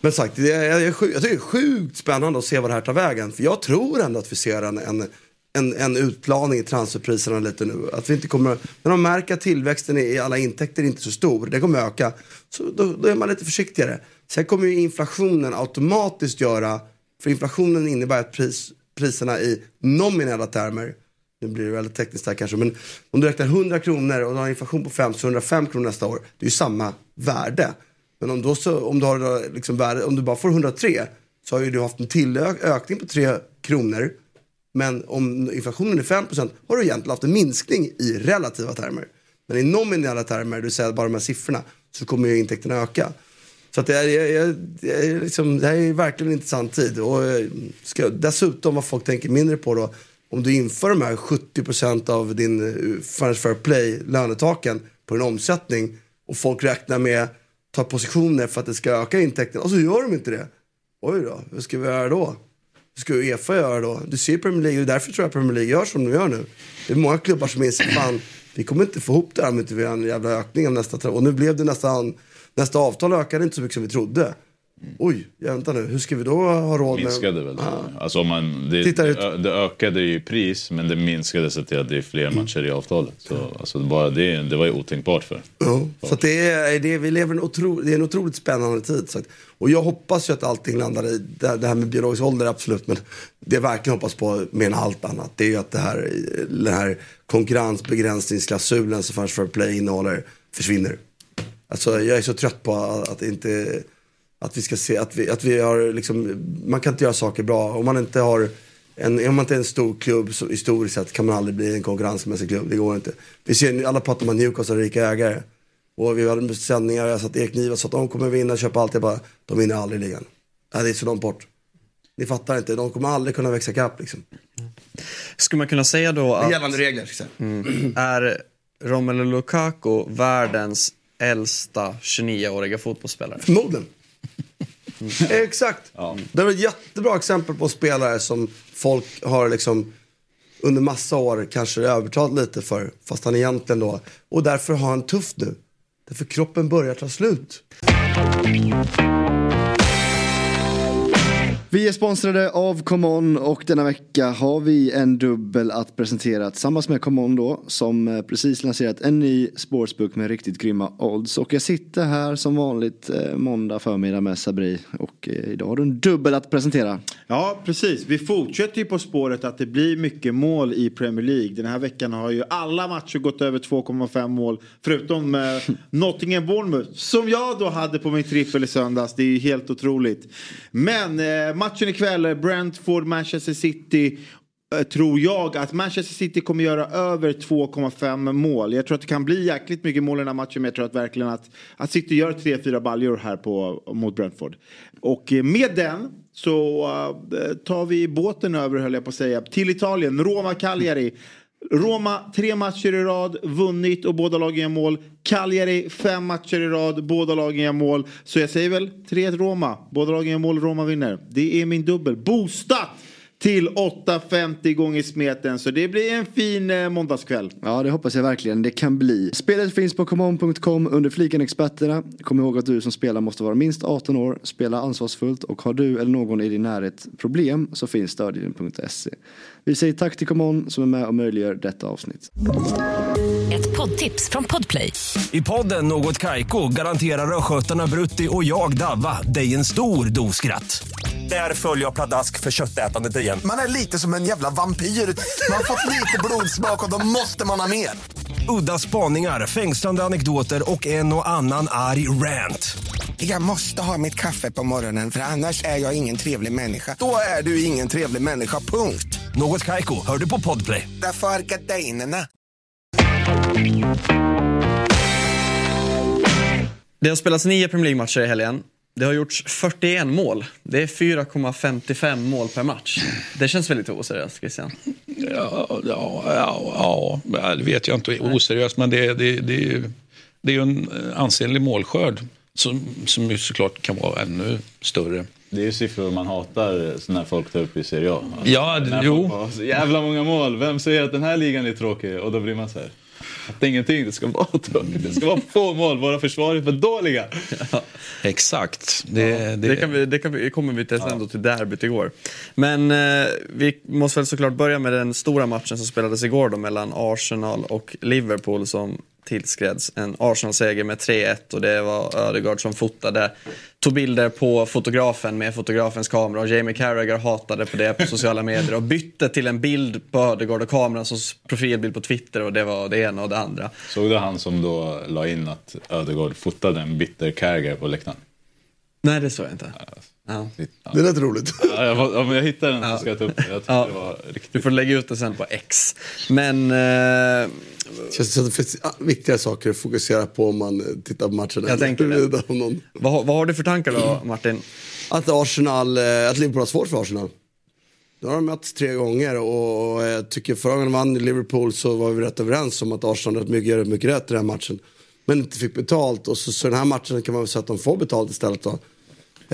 men sagt, det är, jag, jag tycker det är sjukt spännande att se vad det här tar vägen. För jag tror ändå att vi ser en, en, en, en utplaning i transferpriserna lite nu. Att vi inte kommer, när de märker att tillväxten i alla intäkter är inte så stor, det kommer öka, så då, då är man lite försiktigare. Sen kommer ju inflationen automatiskt göra, för inflationen innebär att pris, priserna i nominella termer, nu blir det väldigt tekniskt här kanske, men om du räknar 100 kronor och du har en inflation på 5 så 105 kronor nästa år, det är ju samma värde. Men om, då så, om, du har liksom värde, om du bara får 103 så har ju du haft en tillökning på 3 kronor. Men om inflationen är 5% har du egentligen haft en minskning i relativa termer. Men i nominella termer, du säger bara de här siffrorna, så kommer ju intäkterna öka. Så att det, är, är, det, är liksom, det här är verkligen en intressant tid. Och eh, ska, dessutom vad folk tänker mindre på då, om du inför de här 70% av din eh, Finance Fair Play lönetaken på din omsättning och folk räknar med ta positioner för att det ska öka intäkterna och så gör de inte det. Oj då, hur ska vi göra då? Hur ska Uefa göra då? Du ser Premier League och därför tror jag Premier League gör som de gör nu. Det är många klubbar som inser fan, vi kommer inte få ihop det här om inte vi har en jävla ökning av nästa Och nu blev det nästan, nästa avtal ökade inte så mycket som vi trodde. Oj, vänta nu, hur ska vi då ha råd med... Minskade väl? Alltså om man, det, det, ökade ju i pris men det minskade sig till att det är fler matcher i avtalet. Så alltså bara det, det var ju otänkbart för. Ja, så det är, det, vi lever en otro, det är en otroligt spännande tid. Så att, och jag hoppas ju att allting landar i, det, det här med biologisk ålder absolut, men det jag verkligen hoppas på mer än allt annat, det är ju att det här, den här konkurrensbegränsningsklausulen som Fair Play innehåller försvinner. Alltså jag är så trött på att, att inte, att vi ska se, att vi, att vi har liksom, man kan inte göra saker bra om man inte har en, om man inte är en stor klubb så historiskt sett kan man aldrig bli en konkurrensmässig klubb. Det går inte. Vi ser, alla pratar om att Newcastle har rika ägare. Och vi hade sändningar, jag satt Ekniva så att de kommer vinna, köpa allt. Jag bara, de vinner aldrig ligan. Ja, det är så långt bort. Ni fattar inte, de kommer aldrig kunna växa kapp liksom. Skulle man kunna säga då att Gällande regler. säga. är Romelu Lukaku världens äldsta 29-åriga fotbollsspelare? Förmodligen. Exakt. Det var ett jättebra exempel på spelare som folk har liksom under massa år kanske övertalat lite för. Fast han egentligen då. Och därför har han tufft nu. Därför kroppen börjar ta slut. Vi är sponsrade av ComeOn och denna vecka har vi en dubbel att presentera tillsammans med ComeOn då som eh, precis lanserat en ny sportsbook med riktigt grymma odds. Och jag sitter här som vanligt eh, måndag förmiddag med Sabri och eh, idag har du en dubbel att presentera. Ja, precis. Vi fortsätter ju på spåret att det blir mycket mål i Premier League. Den här veckan har ju alla matcher gått över 2,5 mål. Förutom eh, Nottingham Bournemouth. Som jag då hade på min trippel i söndags. Det är ju helt otroligt. Men eh, matchen ikväll, Brentford, Manchester City. Eh, tror jag att Manchester City kommer göra över 2,5 mål. Jag tror att det kan bli jäkligt mycket mål i den här matchen. Men jag tror att verkligen att, att City gör 3-4 baljor här på, mot Brentford. Och eh, med den så eh, tar vi båten över höll jag på att säga. Till Italien, Roma Cagliari. Roma tre matcher i rad, vunnit och båda lagen gör mål. Cagliari fem matcher i rad, båda lagen gör mål. Så jag säger väl 3-1 Roma. Båda lagen gör mål, Roma vinner. Det är min dubbel. Boostat till 8,50 gånger smeten. Så det blir en fin eh, måndagskväll. Ja, det hoppas jag verkligen det kan bli. Spelet finns på comeon.com under fliken experterna. Kom ihåg att du som spelar måste vara minst 18 år, spela ansvarsfullt och har du eller någon i din närhet problem så finns stödlinjen.se. Vi säger tack till Common som är med och möjliggör detta avsnitt. Ett poddtips från Podplay. I podden Något Kaiko garanterar östgötarna Brutti och jag, Davva, dig en stor dos skratt. Där följer jag pladask för köttätandet igen. Man är lite som en jävla vampyr. Man har fått lite blodsmak och då måste man ha mer. Udda spaningar, fängslande anekdoter och en och annan arg rant. Jag måste ha mitt kaffe på morgonen för annars är jag ingen trevlig människa. Då är du ingen trevlig människa, punkt. Något Kaiko, hör du på Podplay. Därför är gardinerna. Det har spelats nio Premier League-matcher i helgen. Det har gjorts 41 mål. Det är 4,55 mål per match. Det känns väldigt oseriöst, Christian. Ja, ja, ja, ja, det vet jag inte. Oseriöst, men det, det, det, är ju- det är ju en ansenlig målskörd som, som ju såklart kan vara ännu större. Det är ju siffror man hatar när folk tar upp i Serie A. Ja, När jo. folk jävla många mål. Vem säger att den här ligan är tråkig? Och då blir man så här. Att det ingenting, det ska vara tråkigt. Det ska vara få mål. Våra försvar är för dåliga. Exakt. Det, Det, kan vi, det kan vi, kommer vi till sen då till derbyt igår. Men eh, vi måste väl såklart börja med den stora matchen som spelades igår då mellan Arsenal och Liverpool som tillskreds en Arsenal-seger med 3-1 och det var Ödegaard som fotade, tog bilder på fotografen med fotografens kamera och Jamie Carragher hatade på det på sociala medier och bytte till en bild på Ödegaard och kameran som profilbild på Twitter och det var det ena och det andra. Såg du han som då la in att Ödegaard fotade en bitter Carragher på läktaren? Nej, det såg jag inte. Ja. Det lät roligt. Ja, jag, om jag hittar den så ska jag ta upp det. Jag Ja. det var riktigt... Du får lägga ut det sen på X. Men... Eh, Känns som att det finns viktigare saker att fokusera på om man eh, tittar på matchen. Jag tänker det. huruvida om någon... vad, har- vad har du för tankar då, Martin? Att Arsenal, eh, att Liverpool har svårt för Arsenal. Nu har de mötts tre gånger och jag tycker förra gången de vann i Liverpool så var vi rätt överens om att Arsenal rätt mycket, gör mycket rätt i den här matchen. Men inte fick betalt och så, så den här matchen kan man väl säga att de får betalt istället då.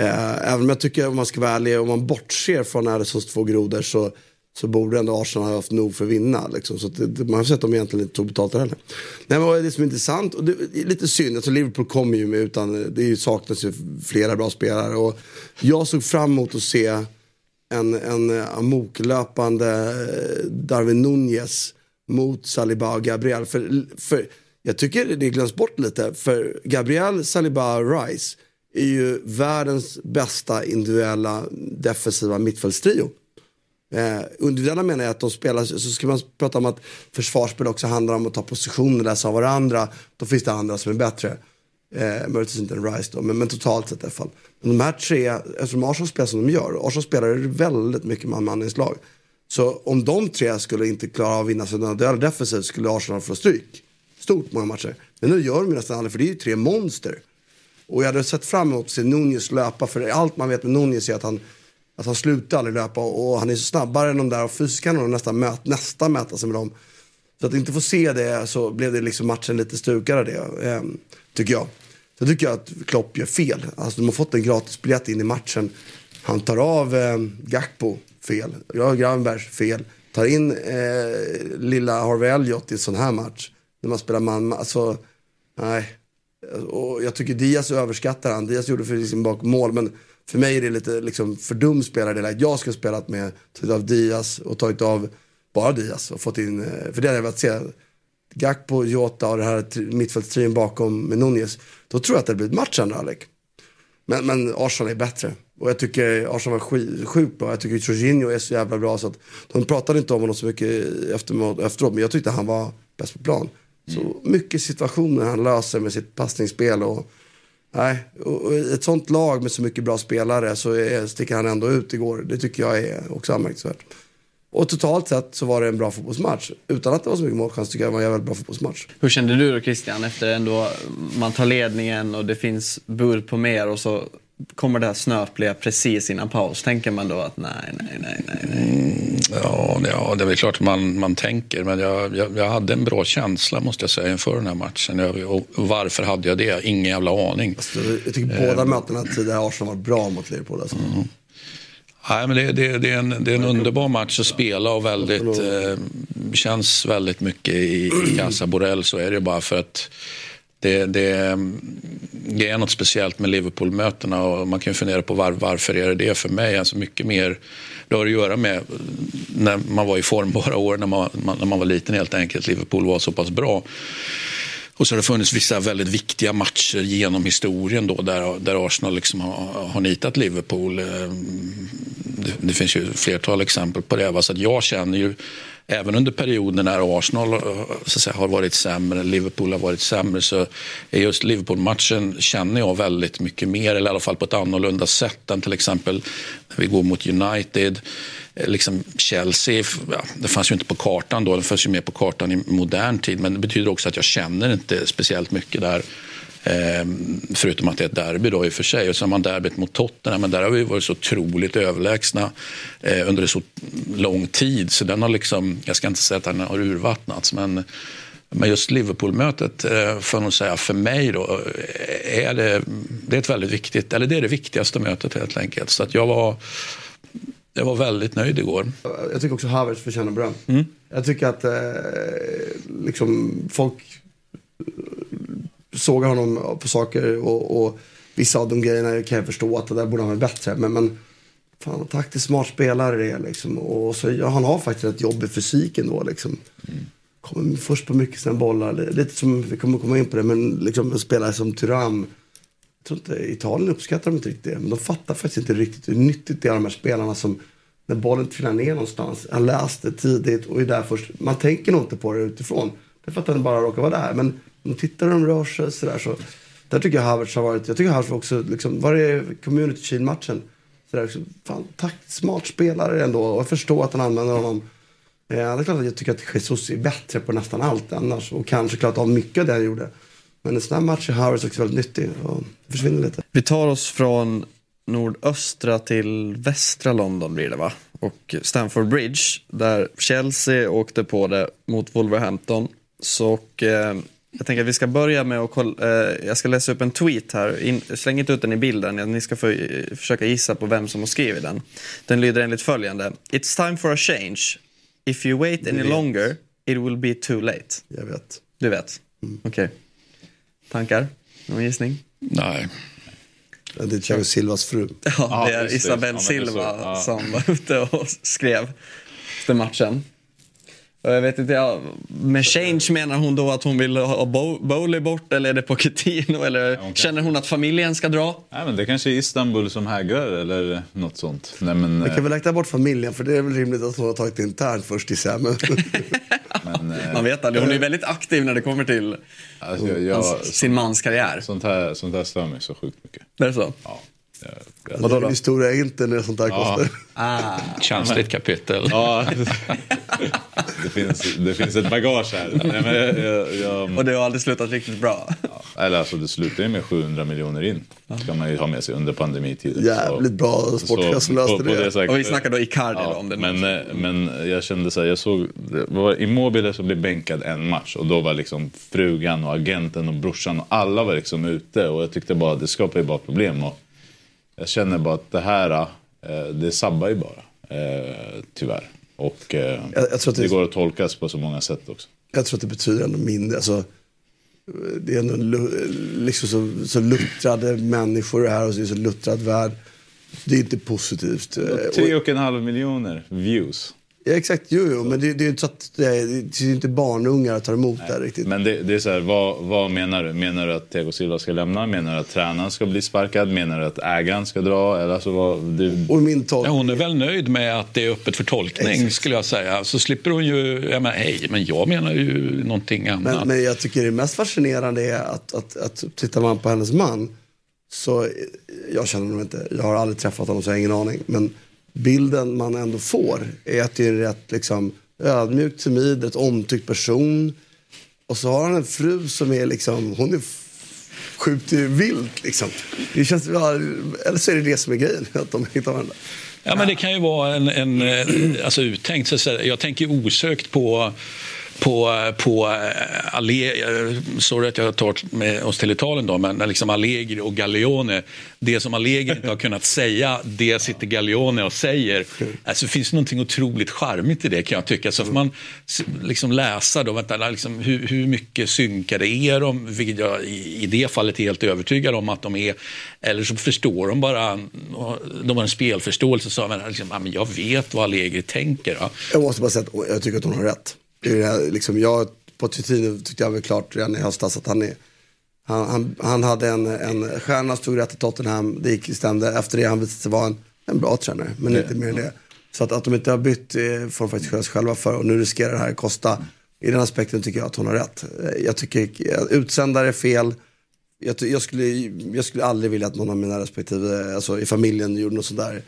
Eh, även om jag tycker om man ska vara ärlig, om man bortser från Addisons två grodor så, så borde ändå Arsenal ha haft nog för att vinna. Liksom. Så det, det, man har sett att de egentligen inte tog betalt heller. Nej, men det som är intressant, och det är lite synd, alltså Liverpool kommer ju med utan, det saknas ju flera bra spelare. Och jag såg fram emot att se en, en amoklöpande eh, Darwin Nunez mot Saliba och Gabriel. För, för jag tycker det glöms bort lite. För Gabriel, Saliba och Rice är ju världens bästa individuella defensiva mittfältstrio. Eh, individuella menar jag att de spelar, så ska man prata om att försvarsspel också handlar om att ta positioner, läsa av varandra. Då finns det andra som är bättre. Eh, möjligtvis inte en Rice då, men, men totalt sett i alla fall. Men de här tre, eftersom Arsenal spelar som de gör, Arsenal spelar väldigt mycket man-man-inslag. Så om de tre skulle inte klara av att vinna sina dueller defensivt skulle Arsenal få stryk. Stort många matcher. Men nu gör de ju nästan aldrig, för det är ju tre monster. Och jag hade sett fram emot att se Nunez löpa, för allt man vet med Nunez är att han, att han slutar aldrig löpa och han är så snabbare än de där och fysiskt kan han nästan, möt, nästan mäta sig med dem. Så att inte få se det så blev det liksom matchen lite stukare det, eh, tycker jag. Så tycker jag att Klopp gör fel. Alltså de har fått en gratisbiljett in i matchen. Han tar av eh, Gakpo, fel. Gör Gravenbergs, fel. Tar in eh, lilla Harvey Elliot i en sån här match. När man spelar man, alltså, nej. Och jag tycker Diaz överskattar han. Diaz gjorde för sin bak mål, men för mig är det lite liksom, för dum spelare. Det läget. Jag skulle ha spelat med, tagit av Diaz och tagit av bara Diaz och fått in, eh, för det hade jag velat se. Gakpo, Jota och det här mittfältstrion bakom med Nunez. Då tror jag att det blir ett match andra halvlek. Men, men Arsenal är bättre. Och jag tycker Arsenal var sk- sjukt bra. Jag tycker Jorginho är så jävla bra så att de pratade inte om honom så mycket efteråt. Men jag tyckte han var bäst på plan. Så mycket situationer han löser med sitt passningsspel. Och, nej, och, i ett sånt lag med så mycket bra spelare så är, sticker han ändå ut igår. Det tycker jag är också anmärkningsvärt. Och totalt sett så var det en bra fotbollsmatch. Utan att det var så mycket målchans tycker jag det var en väldigt bra fotbollsmatch. Hur kände du då Christian efter ändå man tar ledningen och det finns bud på mer och så kommer det här snöpliga precis innan paus. Tänker man då att nej, nej, nej, nej, nej. Ja, ja, det är väl klart man, man tänker, men jag, jag, jag hade en bra känsla måste jag säga inför den här matchen. Jag, och varför hade jag det? Ingen jävla aning. Jag tycker båda mötena tidigare Arsenal var bra mot Liverpool. Alltså. Nej, men det, det, det, är en, det är en underbar match att spela och väldigt, eh, känns väldigt mycket i, i Casa Borrell. Så är det bara för att det, det, det är något speciellt med Liverpool-mötena och man kan ju fundera på var, varför är det det för mig. Alltså mycket mer, det har att göra med när man var i formbara år, när man, när man var liten helt enkelt. Liverpool var så pass bra. Och så har det funnits vissa väldigt viktiga matcher genom historien då, där, där Arsenal liksom har, har nitat Liverpool. Eh, det, det finns ju flertal exempel på det. Va? Så att jag känner ju, även under perioden när Arsenal eh, så att säga, har varit sämre, Liverpool har varit sämre, så är just Liverpool-matchen känner jag väldigt mycket mer, eller i alla fall på ett annorlunda sätt än till exempel när vi går mot United. Eh, liksom Chelsea, ja, det fanns ju inte på kartan då, det fanns ju mer på kartan i modern tid. Men det betyder också att jag känner inte speciellt mycket där. Ehm, förutom att det är ett derby då i och för sig. Och så har man derbyt mot Tottenham, men där har vi varit så otroligt överlägsna eh, under så lång tid. Så den har liksom, jag ska inte säga att den har urvattnats, men, men just Liverpool-mötet eh, får jag nog säga för mig då, eh, är det, det är ett väldigt viktigt, eller det är det viktigaste mötet helt enkelt. Så att jag var, jag var väldigt nöjd igår. Jag tycker också Havertz förtjänar beröm. Mm. Jag tycker att eh, liksom folk sågar honom på saker och, och vissa av de grejerna kan jag förstå att det där borde han vara bättre. Men, men fan taktiskt smart spelare det är liksom. Och så, ja, han har faktiskt ett jobb i fysiken då liksom. Kommer först på mycket sina bollar. Lite som, vi kommer komma in på det, men liksom en spelare som Thuram. Jag tror inte, Italien uppskattar dem inte riktigt det. Men de fattar faktiskt inte riktigt hur nyttigt det är de här spelarna som när bollen trillar ner någonstans. Han läste tidigt och är där först. Man tänker nog inte på det utifrån. Det är för att han bara råkar vara där. Men om tittar hur de rör sig sådär så. Där tycker jag Havertz har varit. Jag tycker Havertz också liksom. Var det Community Shield matchen? Sådär, fan, tack, smart spelare ändå. Och jag förstår att han använder honom. Eh, det är klart att jag tycker att Jesus är bättre på nästan allt annars. Och kanske klart av mycket av det han gjorde. Men en sån här match är Havertz också väldigt nyttig. Och försvinner lite. Vi tar oss från nordöstra till västra London blir det va? Och Stamford Bridge där Chelsea åkte på det mot Wolverhampton. Så och, eh, jag tänker att vi ska börja med att kolla, eh, jag ska läsa upp en tweet här. In, släng inte ut den i bilden, ni ska få, eh, försöka gissa på vem som har skrivit den. Den lyder enligt följande. It's time for a change. If you wait any longer it will be too late. Jag vet. Du vet? Okej. Tankar? Någon gissning? Nej. Det är Thiago Silvas fru. Ja, det är det. Isabel Ja, Silva. Ja. som var ute och skrev efter matchen. Och Jag vet inte, ja, med change menar hon då att hon vill ha Bo- Bowley bort eller är det Pochettino eller känner hon att familjen ska dra? Nej, men det kanske är Istanbul som hägrar eller något sånt. Nej, men, Vi eh, kan väl räkna bort familjen för det är väl rimligt att hon har tagit internt först i men... Man vet aldrig, hon är väldigt aktiv när det kommer till Alltså, jag, jag, hans, sin mans karriär. Sånt här, sånt här stör mig så sjukt mycket. Är det så? Ja. Då? Historia är inte när sånt där Ja. kostar. Ah. Känsligt kapitel. Ja, det finns, det finns ett bagage här. Nej, men jag, jag, jag, Och det har aldrig slutat riktigt bra. eller alltså det slutar ju med 700 miljoner in. ska man ju ha med sig under pandemitiden. Jävligt bra sportchef som löste det. säkert- Och vi snackar då Icardi då, om det men, eh, men jag kände så här, jag såg, det var Immobile som blev bänkad en match och då var liksom frugan och agenten och brorsan och alla var liksom ute och jag tyckte bara det skapar ju bara problem och jag känner bara att det här, eh, det sabbar ju bara, eh, tyvärr. Och eh, Jag- jag tror att det- det går att tolkas på så många sätt också. Jag tror att det betyder ändå mindre. Alltså, det är ändå liksom så, så luttrade människor här och så är så luttrad värld. Det är inte positivt. Tre och en halv miljoner views. Ja, exakt, jo, jo, men det, det är ju inte så att det är, det är inte barnungar tar emot det här riktigt. Men det, det är så här, vad, vad menar du? Menar du att Thiago Silva ska lämna? Menar du att tränaren ska bli sparkad? Menar du att ägaren ska dra? Eller alltså vad, det, Och min tolk... Ja, hon är väl nöjd med att det är öppet för tolkning skulle jag säga. Så slipper hon ju, ja men hej, men jag menar ju någonting annat. Men, men jag tycker det mest fascinerande är att, att, att tittar man på hennes man så, jag känner honom inte, jag har aldrig träffat honom så jag har ingen aning. Men bilden man ändå får är att det är en rätt liksom, ödmjuk, timid, rätt omtyckt person. Och så har han en fru som är liksom, hon är skjuter ju vilt liksom. Det känns, ja, eller så är det det som är grejen, att de hittar varandra. Ja, men det kan ju vara en, en eh, alltså uttänkt. Så att säga. jag tänker osökt på på, på eh, Alle, eh, sorry att jag tar med oss till Italien då, men liksom Allegri och Gallione. Det som Allegri inte har kunnat säga, det sitter Gallione och säger. Alltså, det finns någonting otroligt charmigt i det kan jag tycka. Så får man liksom läsa då, vänta, liksom, hur, hur mycket synkade är de? Vilket jag i, i det fallet är helt övertygad om att de är. Eller så förstår de bara, de har en spelförståelse. Så, men, liksom, jag vet vad Allegri tänker. Va? Jag måste bara säga att jag tycker att hon har rätt. Det är liksom, jag, på Titino tyckte jag väl klart redan i höstas att han är han, han, han hade en, en stjärna, stod rätt i Tottenham, det gick, stämde. Efter det han visade sig vara en, en bra tränare, men inte mer än det. Så att, att de inte har bytt eh, får de faktiskt skylla sig själva för och nu riskerar det här att kosta. I den aspekten tycker jag att hon har rätt. Eh, jag tycker eh, utsändare är fel. Jag, jag, skulle, jag skulle aldrig vilja att någon av mina respektive, alltså i familjen gjorde något sånt där.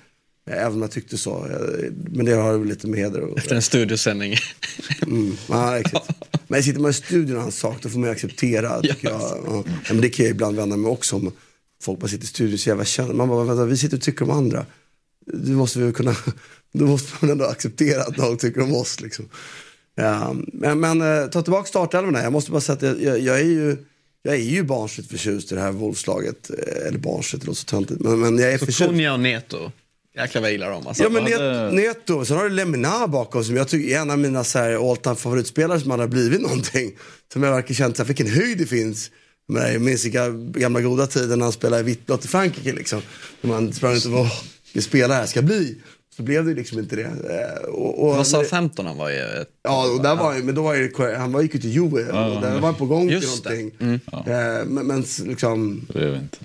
Även om jag tyckte så. Men det har lite med heder och... Efter en studiosändning. Mm, ja, exakt. Men sitter man i studion och sak, då får man ju acceptera. Tycker jag. Ja. Men det kan jag ibland vända mig också om. Folk bara sitter i studion och så jävla känner. Man bara, vänta, vi sitter och tycker om andra. Du måste väl kunna, då måste man ändå acceptera att någon tycker om oss. Liksom. Ja, men, men eh, ta tillbaka startelvan. Jag måste bara säga att jag, jag, jag är ju jag är ju barnsligt förtjust i det här Wolfslaget. Eh, Eller barnsligt, det låter så töntigt. Men, men jag är Så förtjust. Och Neto. Jäklar vad jag gillar dem alltså. Ja men Hade- Neto, sen har du Lemina bakom som jag tycker är en av mina så här all time favoritspelare som hade blivit någonting. Som jag verkligen känt, så här, vilken höjd det finns. Men jag minns vilka gamla goda tiden när han spelade i vitt-blått i Frankrike liksom. När man sprang ut och bara, ska spela här, ska bli. Så blev det ju liksom inte det. Eh, Och, och, Det var Southampton han var i. ett- Ja, och där var, ju- men då var ju, han var, gick ju till Juve och där var han på gång till Just det. någonting. Eh, Men, men liksom, Det vet inte.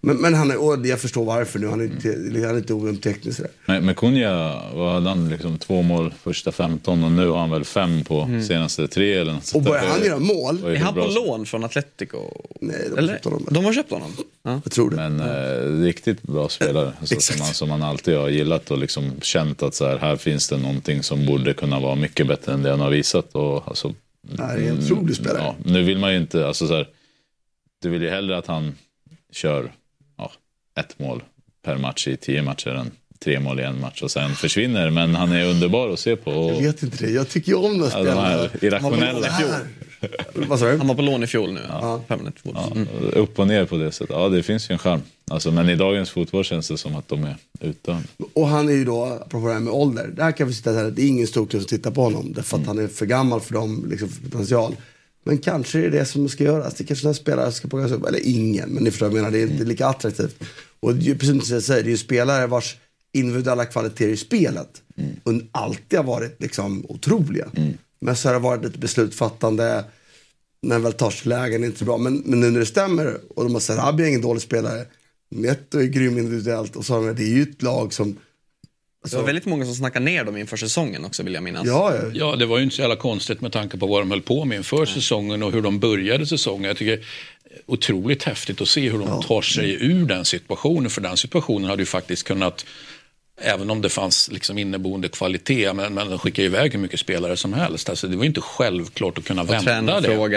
men, men han är, och jag förstår varför nu, han är inte, han är inte ojämnt tekniskt. Men, men Kunja, vad hade han? Liksom två mål första 15 och nu har han väl fem på senaste tre eller något Och börjar han göra mål, ju Är han på lån från Atletico? nej, de Eller? köpte honom. De har köpt honom? Ja. Jag tror det. Men eh, riktigt bra spelare. Alltså, som, man, som man alltid har gillat och liksom känt att så här, här finns det någonting som borde kunna vara mycket bättre än det han har visat. Och, alltså, Nej, det är en otrolig spelare. Ja, nu vill man ju inte, alltså så här, du vill ju hellre att han kör ja, ett mål per match i tio matcher än tre mål i en match och sen försvinner. Men han är underbar att se på. Och, Jag vet inte det, jag tycker ju om den ja, de här irrationella. Han var på lån i fjol nu. Ja. Permanent. Ja, upp och ner på det sättet. Ja, det finns ju en charm. Alltså, men i dagens fotboll känns det som att de är utdömda. Och han är ju då, apropå det här med ålder, där kan vi sitta här, det är ingen storklubb som tittar på honom. Därför att han är för gammal för dem, liksom för potential. Men kanske är det det som ska göras. Det kanske den spelare ska plockas upp. Eller ingen, men ni förstår vad jag menar. Det är inte lika attraktivt. Och det är precis som jag säger, det är ju spelare vars individuella kvaliteter i spelet och alltid har varit liksom otroliga. Men så har det varit lite beslutsfattande, när väl tar lägen är inte så bra. Men, men nu när det stämmer och de har sagt Rabi är ingen dålig spelare, Netto är grym individuellt och så har de, det är ju ett lag som Det var väldigt många som snackade ner dem inför säsongen också vill jag minnas. Ja, ja. Ja, det var ju inte så jävla konstigt med tanke på vad de höll på med inför säsongen och hur de började säsongen. Jag tycker det är otroligt häftigt att se hur de tar sig ur den situationen. För den situationen hade ju faktiskt kunnat, även om det fanns liksom inneboende kvalitet, men, men de skickade iväg hur mycket spelare som helst. Alltså, det var ju inte självklart att kunna Och vända det. och...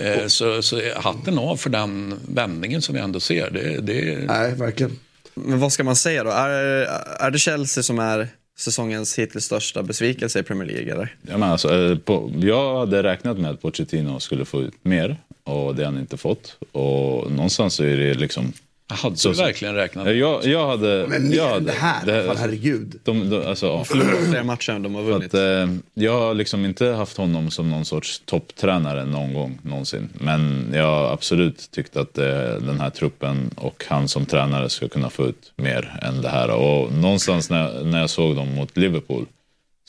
Eh, Så, så hatten av för den vändningen som vi ändå ser. Det, det, Nej, verkligen. Men vad ska man säga då? Är, är det Chelsea som är säsongens hittills största besvikelse i Premier League eller? Ja, men alltså, eh, på, jag hade räknat med att Pochettino skulle få ut mer och det har han inte fått. Och någonstans så är det liksom... hade Så- du verkligen räknat Eh, Jag, jag hade... Men jag hade, det här, fan, herregud. De, de, alltså, ja. Matcher än de har vunnit. att, eh, jag har liksom inte haft honom som någon sorts topptränare någon gång någonsin. Men jag har absolut tyckt att eh, den här truppen och han som tränare ska kunna få ut mer än det här. Och någonstans när, när jag såg dem mot Liverpool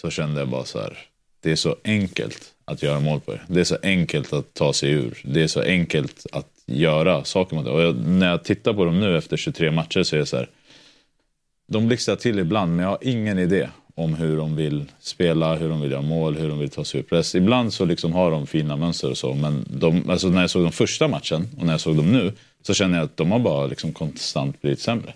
så kände jag bara så här. Det är så enkelt att göra mål på er. Det är så enkelt att ta sig ur. Det är så enkelt att göra saker mot det. Och jag, när jag tittar på dem nu efter 23 matcher så är det så här. De blixtrar till ibland, men jag har ingen idé om hur de vill spela, hur de vill göra mål, hur de vill ta sig ur press. Ibland så liksom har de fina mönster och så, men de, alltså när jag såg dem första matchen och när jag såg dem nu så känner jag att de har bara liksom konstant blivit sämre.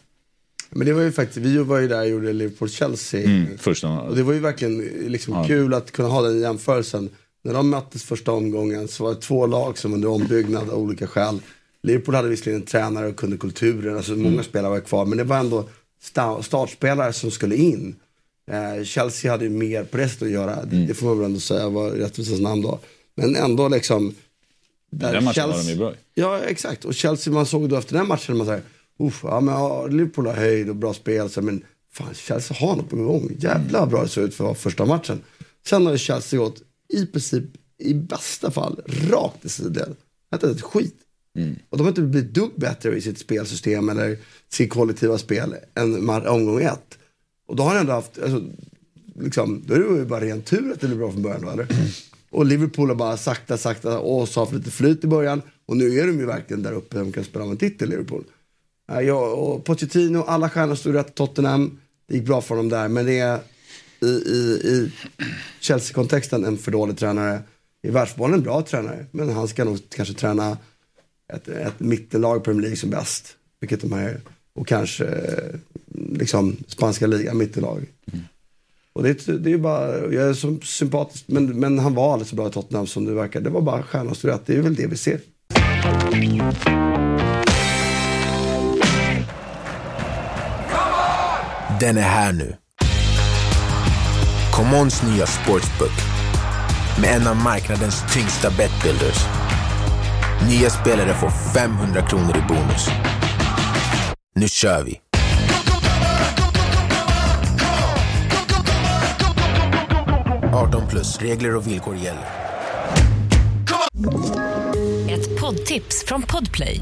Men det var ju faktiskt, vi var ju där och gjorde Liverpool-Chelsea. Mm, första, Och det var ju verkligen liksom Ja. kul att kunna ha den jämförelsen. När de möttes första omgången så var det två lag som under ombyggnad av olika skäl. Liverpool hade visserligen en tränare och kunde kulturen, alltså många spelare var kvar. Men det var ändå sta- startspelare som skulle in. Eh, Chelsea hade ju mer på sättet att göra. Det, det får man väl ändå säga var rättvisans namn då. Men ändå liksom. där den matchen var Chelsea- de ju bra. Ja, exakt. Och Chelsea, man såg då efter den matchen, man säger, Uff, ja men ja, Liverpool har höjd och bra spel, så, men fan Chelsea har något på gång. Jävlar vad bra det såg ut för första matchen. Sen har ju Chelsea gått i princip, i bästa fall, rakt i sidled. Inte ett skit. Och de har inte blivit dugg bättre i sitt spelsystem eller sitt kollektiva spel än omgång ett. Och då har han ändå haft, alltså, liksom, då är det ju bara ren tur att det blev bra från början eller? Och Liverpool har bara sakta, sakta och så haft lite flyt i början. Och nu är de ju verkligen där uppe, de kan spela om en titel, Liverpool. Ja, och Pochettino, alla stjärnor stod rätt Tottenham. Det gick bra för dem där, men det är i, i, i Chelsea-kontexten en för dålig tränare. I världsfotbollen en bra tränare, men han ska nog kanske träna ett, ett mittenlag i Premier League som bäst. Vilket de här, och kanske eh, liksom, spanska ligan, mittenlag. Och det, det är ju bara, jag är så sympatisk, men, men han var aldrig så bra i Tottenham som det verkar. Det var bara stjärnornas rätt, det är väl det vi ser. Den är här nu. Commons nya sportsbook med en av marknadens tyngsta betbuilders. Nya spelare får 500 kronor i bonus. Nu kör vi! –18 plus. Regler och villkor gäller. Ett poddtips från Podplay.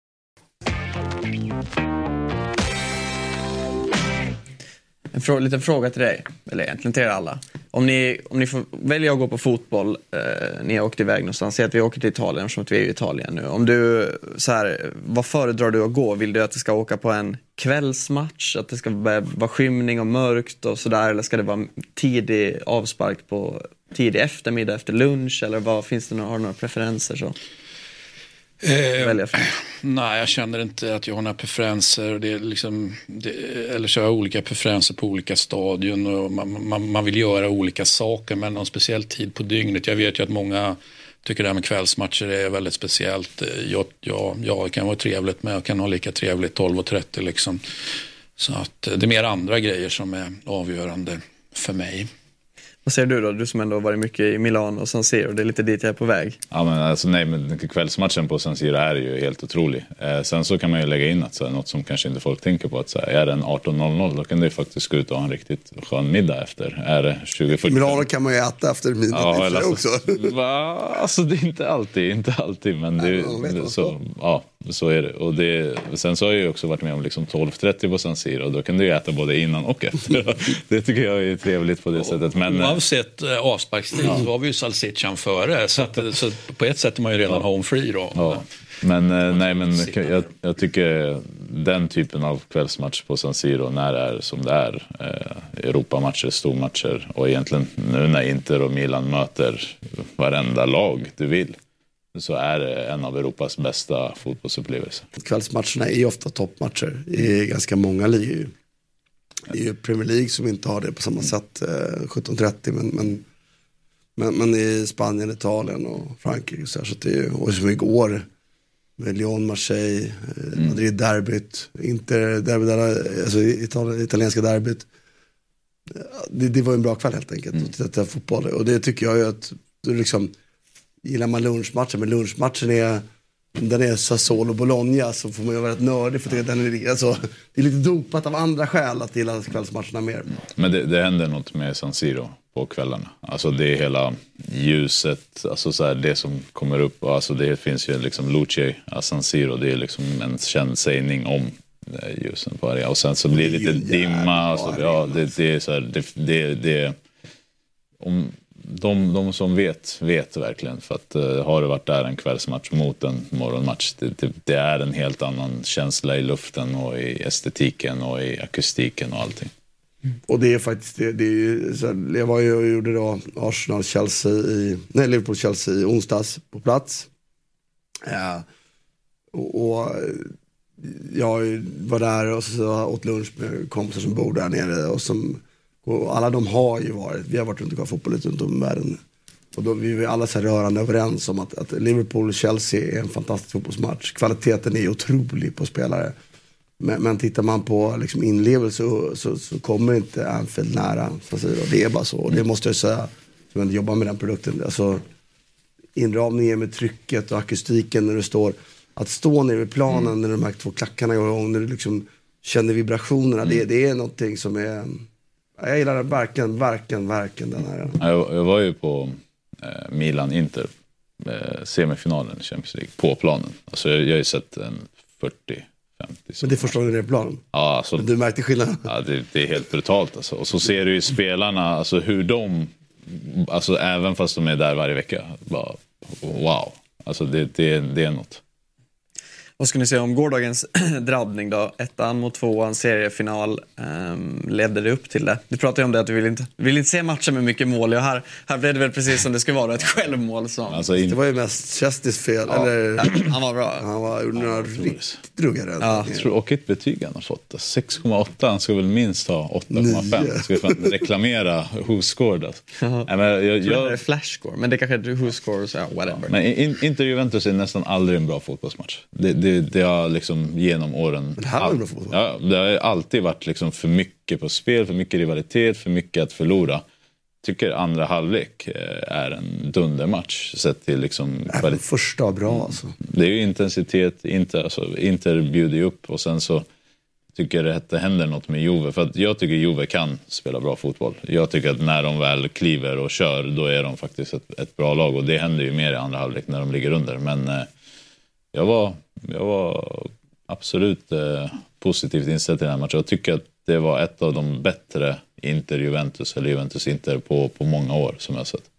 En frå liten fråga till dig, eller egentligen till er alla. Om ni, om ni får välja att gå på fotboll, eh, ni har åkt iväg någonstans, säg att vi åker till Italien eftersom att vi är i Italien nu. Om du, så här, vad föredrar du att gå? Vill du att det ska åka på en kvällsmatch, att det ska vara vara skymning och mörkt och sådär, eller ska det vara tidig avspark på tidig eftermiddag efter lunch, eller vad finns det några, har du några preferenser? Så? Eh, nej, jag känner inte att jag har några preferenser. Det är liksom, det, eller så har jag olika preferenser på olika stadion och man, man, man vill göra olika saker men någon speciell tid på dygnet. Jag vet ju att många tycker det här med kvällsmatcher är väldigt speciellt. Jag, jag, ja, det kan vara trevligt men jag kan ha lika trevligt 12.30 liksom. Så att eh, det är mer andra grejer som är avgörande för mig. Vad säger du då? Du som ändå har varit mycket i Milano och San Siro, det är lite dit jag är på väg. Ja, men alltså, nej, men kvällsmatchen på San Siro är ju helt otrolig. Eh, sen så kan man ju lägga in att så här, något som kanske inte folk tänker på. att så här, Är det en 18.00 då kan det ju faktiskt gå ut och ha en riktigt skön middag efter. Är det 20.45? I Milano kan man ju äta efter midnatt Ja, ja, eller också. Va? Alltså det är inte alltid, inte alltid. Men det, det, så, ja, så är det. Och det. Sen så har jag ju också varit med om liksom 12.30 på San Siro. Då kan du ju äta både innan och efter. det tycker jag är trevligt på det sättet. Men, eh, Oavsett eh, avsparkstid Ja. så har vi ju salsichan före. Så, att, så på ett sätt är man ju redan home free då. Ja. Men, eh, nej, men jag, jag tycker den typen av kvällsmatch på San Siro när det är som det är. Eh, Europamatcher, stormatcher och egentligen nu när Inter och Milan möter varenda lag du vill. Så är det en av Europas bästa fotbollsupplevelser. Kvällsmatcherna är ju ofta toppmatcher i ganska många ligor. Det är ju Premier League som inte har det på samma sätt, eh, 17.30 men, men, men, men i Spanien, Italien och Frankrike så, här, så det är, ju- och som igår med Lyon, Marseille, eh, Madrid derbyt, Inter derby, alltså Italien, italienska derbyt. Det, det var en bra kväll helt enkelt att titta på fotboll och det tycker jag ju att, du liksom, gillar man lunchmatchen, men lunchmatchen är om den är Sassuolo Bologna så får man ju vara rätt nördig för att den är, alltså, det är lite dopat av andra skäl att gilla kvällsmatcherna mer. Men det, det händer något med San Siro på kvällarna. Alltså det är hela ljuset, alltså så här, det som kommer upp. Alltså det finns ju liksom Luce San Siro, det är liksom en känd sägning om eh, ljusen på arenan. Och sen så blir det lite dimma. Alltså, ja, det, det är så här, det, det, det, om de, de som vet, vet verkligen. För att uh, har du varit där en kvällsmatch mot en morgonmatch, det, det, det är en helt annan känsla i luften och i estetiken och i akustiken och allting. Och det är faktiskt, det, det är så jag var ju och gjorde då Arsenal-Chelsea i, nej Liverpool-Chelsea i onsdags på plats. Ja. Och, och eh, jag var där och så åt lunch med kompisar som bor där nere och som, och alla de har ju varit, vi har varit runt och kollat fotboll lite runt om i världen. Och då vi var alla så här rörande överens om att, att Liverpool-Chelsea är en fantastisk fotbollsmatch. Kvaliteten är otrolig på spelare. Men, men tittar man på liksom inlevelse så, så, så kommer inte Anfield nära. Så att säga. Det är bara så. Och det måste jag säga, som jag jobbar med den produkten. Alltså, inramningen med trycket och akustiken när du står. Att stå nere vid planen när de här två klackarna går igång. När du liksom känner vibrationerna. Det, det är någonting som är... Jag gillar verkligen, verkligen, verkligen den här. Jag, jag var ju på eh, Milan-Inter, eh, semifinalen i Champions League, på planen. Alltså jag, jag har ju sett en Men det är första gången det är plan. Ja, alltså, Men du märkte skillnaden? Ja, det, det är helt brutalt alltså. Och så ser du ju spelarna, alltså hur de, alltså även fast de är där varje vecka, bara wow. Alltså det, det, det är något. Vad ska ni säga om gårdagens drabbning då? Ettan mot tvåan, seriefinal. Um, ledde det upp till det? Du pratade ju om det att du vill inte, vill inte se matcher med mycket mål. Och här, här blev det väl precis som det ska vara, ett självmål. Som... Alltså, Det var ju mest Chestis fel. Ja. Eller, Han var bra. han var, några riktigt ruggare. Jag tror, och ett betyg han har fått. 6,8. Han ska väl minst ha 8,5. Nio. Ska fan reklamera who scored. Alltså. Nej, men jag, Jag tror det jag, är flashscore, men det kanske är who scores, ja, whatever. men in, Inter Juventus är nästan aldrig en bra fotbollsmatch. Det, det, det har liksom genom åren... Men det här bra fotboll. Ja, det har alltid varit liksom för mycket på spel, för mycket rivalitet, för mycket att förlora. Tycker andra halvlek eh, är en dundermatch sett till liksom Även första var bra alltså. det är ju intensitet, Inter, alltså, Inter bjuder ju upp och sen så tycker jag att det händer något med Juve. För jag tycker Juve kan spela bra fotboll. Jag tycker att när de väl kliver och kör, då är de faktiskt ett, ett bra lag. Och det händer ju mer i andra halvlek när de ligger under. Men eh, jag, var, jag var absolut eh, positivt inställd till den här matchen. Jag tycker att det var ett av de bättre Inter-Juventus, eller Juventus-Inter, på, på många år som jag har sett.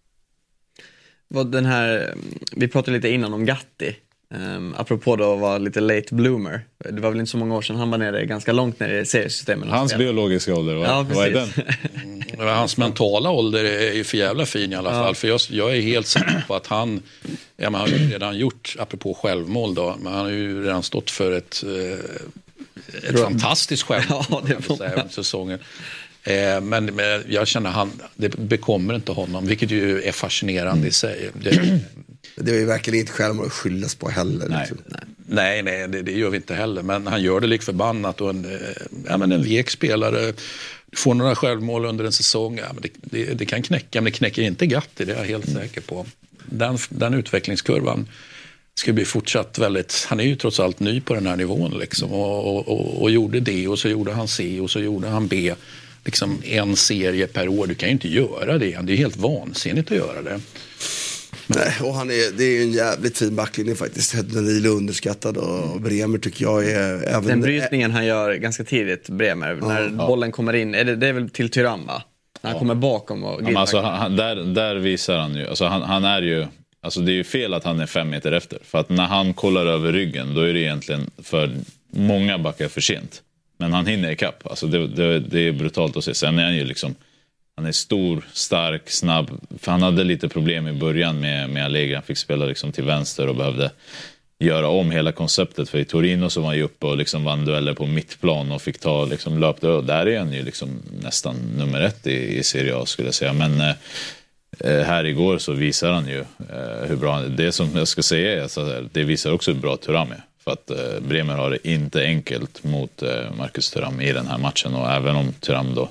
Vad den här, vi pratade lite innan om Gatti. Um, apropå då att vara lite late bloomer. Det var väl inte så många år sedan han var nere ganska långt ner i seriesystemen. och Hans biologiska ålder, vad, Ja, vad är den? precis. Men hans mentala ålder är ju för jävla fin i alla Ja. fall. För jag, jag är helt säker på att han, ja, men han har ju redan gjort, apropå självmål då, men han har ju redan stått för ett, eh, ett fantastiskt självmål Ja, det får säga, under säsongen. Eh, men, men jag känner han, det bekommer inte honom, vilket ju är fascinerande i sig. Det, Det var ju verkligen inte självmål att skyllas på heller. liksom. Nej, nej, det, det gör vi inte heller. Men han gör det lik förbannat och en, eh, ja, men en vek spelare. Får några självmål under en säsong, ja, men det, det, det kan knäcka, men det knäcker inte Gatti, det är jag helt säker på. Den, den utvecklingskurvan ska bli fortsatt väldigt, han är ju trots allt ny på den här nivån liksom, och, och, och, och gjorde det och så gjorde han C och så gjorde han B. Liksom en serie per år, du kan ju inte göra det. Det är helt vansinnigt att göra det. Nej, och han är, det är ju en jävligt fin backlinje faktiskt. Danilo är underskattad och Bremer tycker jag är... Även, Den brytningen han gör ganska tidigt, Bremer, när bollen kommer in, är det, det är väl till Tyramma? När han kommer bakom och Ja, alltså, han, han- där, där visar han ju, alltså, han, han är ju, alltså, det är ju fel att han är fem meter efter. För att när han kollar över ryggen, då är det egentligen för många backar för sent. Men han hinner ikapp, alltså, det, det, det är brutalt att se. Sen är han ju liksom, han är stor, stark, snabb. För han hade lite problem i början med, med Allegri. Han fick spela liksom till vänster och behövde göra om hela konceptet. För i Torino så var han ju uppe och liksom vann dueller på mittplan och fick ta liksom löpte. Och där är han ju liksom nästan nummer ett i, i Serie A skulle jag säga. Men eh, eh här igår så visar han ju eh, hur bra han är. Det som jag ska säga är att det visar också hur bra Thuram är. För att eh, Bremer har det inte enkelt mot eh, Marcus Thuram i den här matchen. Och även om Thuram då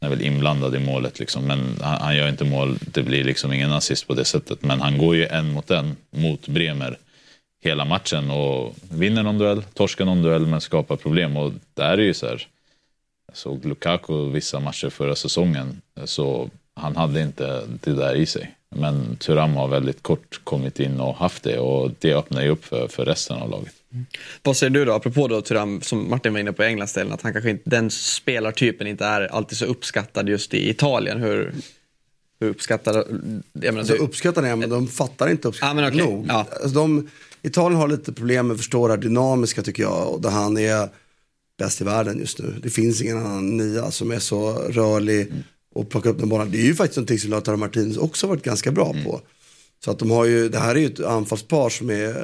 är väl inblandad i målet liksom. Men han, han gör inte mål, det blir liksom ingen assist på det sättet. Men han går ju en mot en mot Bremer hela matchen och vinner någon duell, torskar någon duell men skapar problem. Och där är ju så här, jag såg Lukaku vissa matcher förra säsongen, så han hade inte det där i sig. Men Turam har väldigt kort kommit in och haft det och det öppnar ju upp för, för resten av laget. Vad säger du då, apropå då Thuram, som Martin var inne på i Englandsdelen, att han kanske inte, den spelartypen inte är alltid så uppskattad just i Italien. Hur, hur uppskattad, jag menar, Alltså, du, uppskattar det, men de fattar inte uppskattningen men okej. nog. Ja. Alltså, de, Italien har lite problem med att förstå det här dynamiska tycker jag. Och där han är bäst i världen just nu. Det finns ingen annan nia som är så rörlig och plockar upp den bollen. Det är ju faktiskt någonting som Lautaro Martinez också varit ganska bra på. Så att de har ju, det här är ju ett anfallspar som är,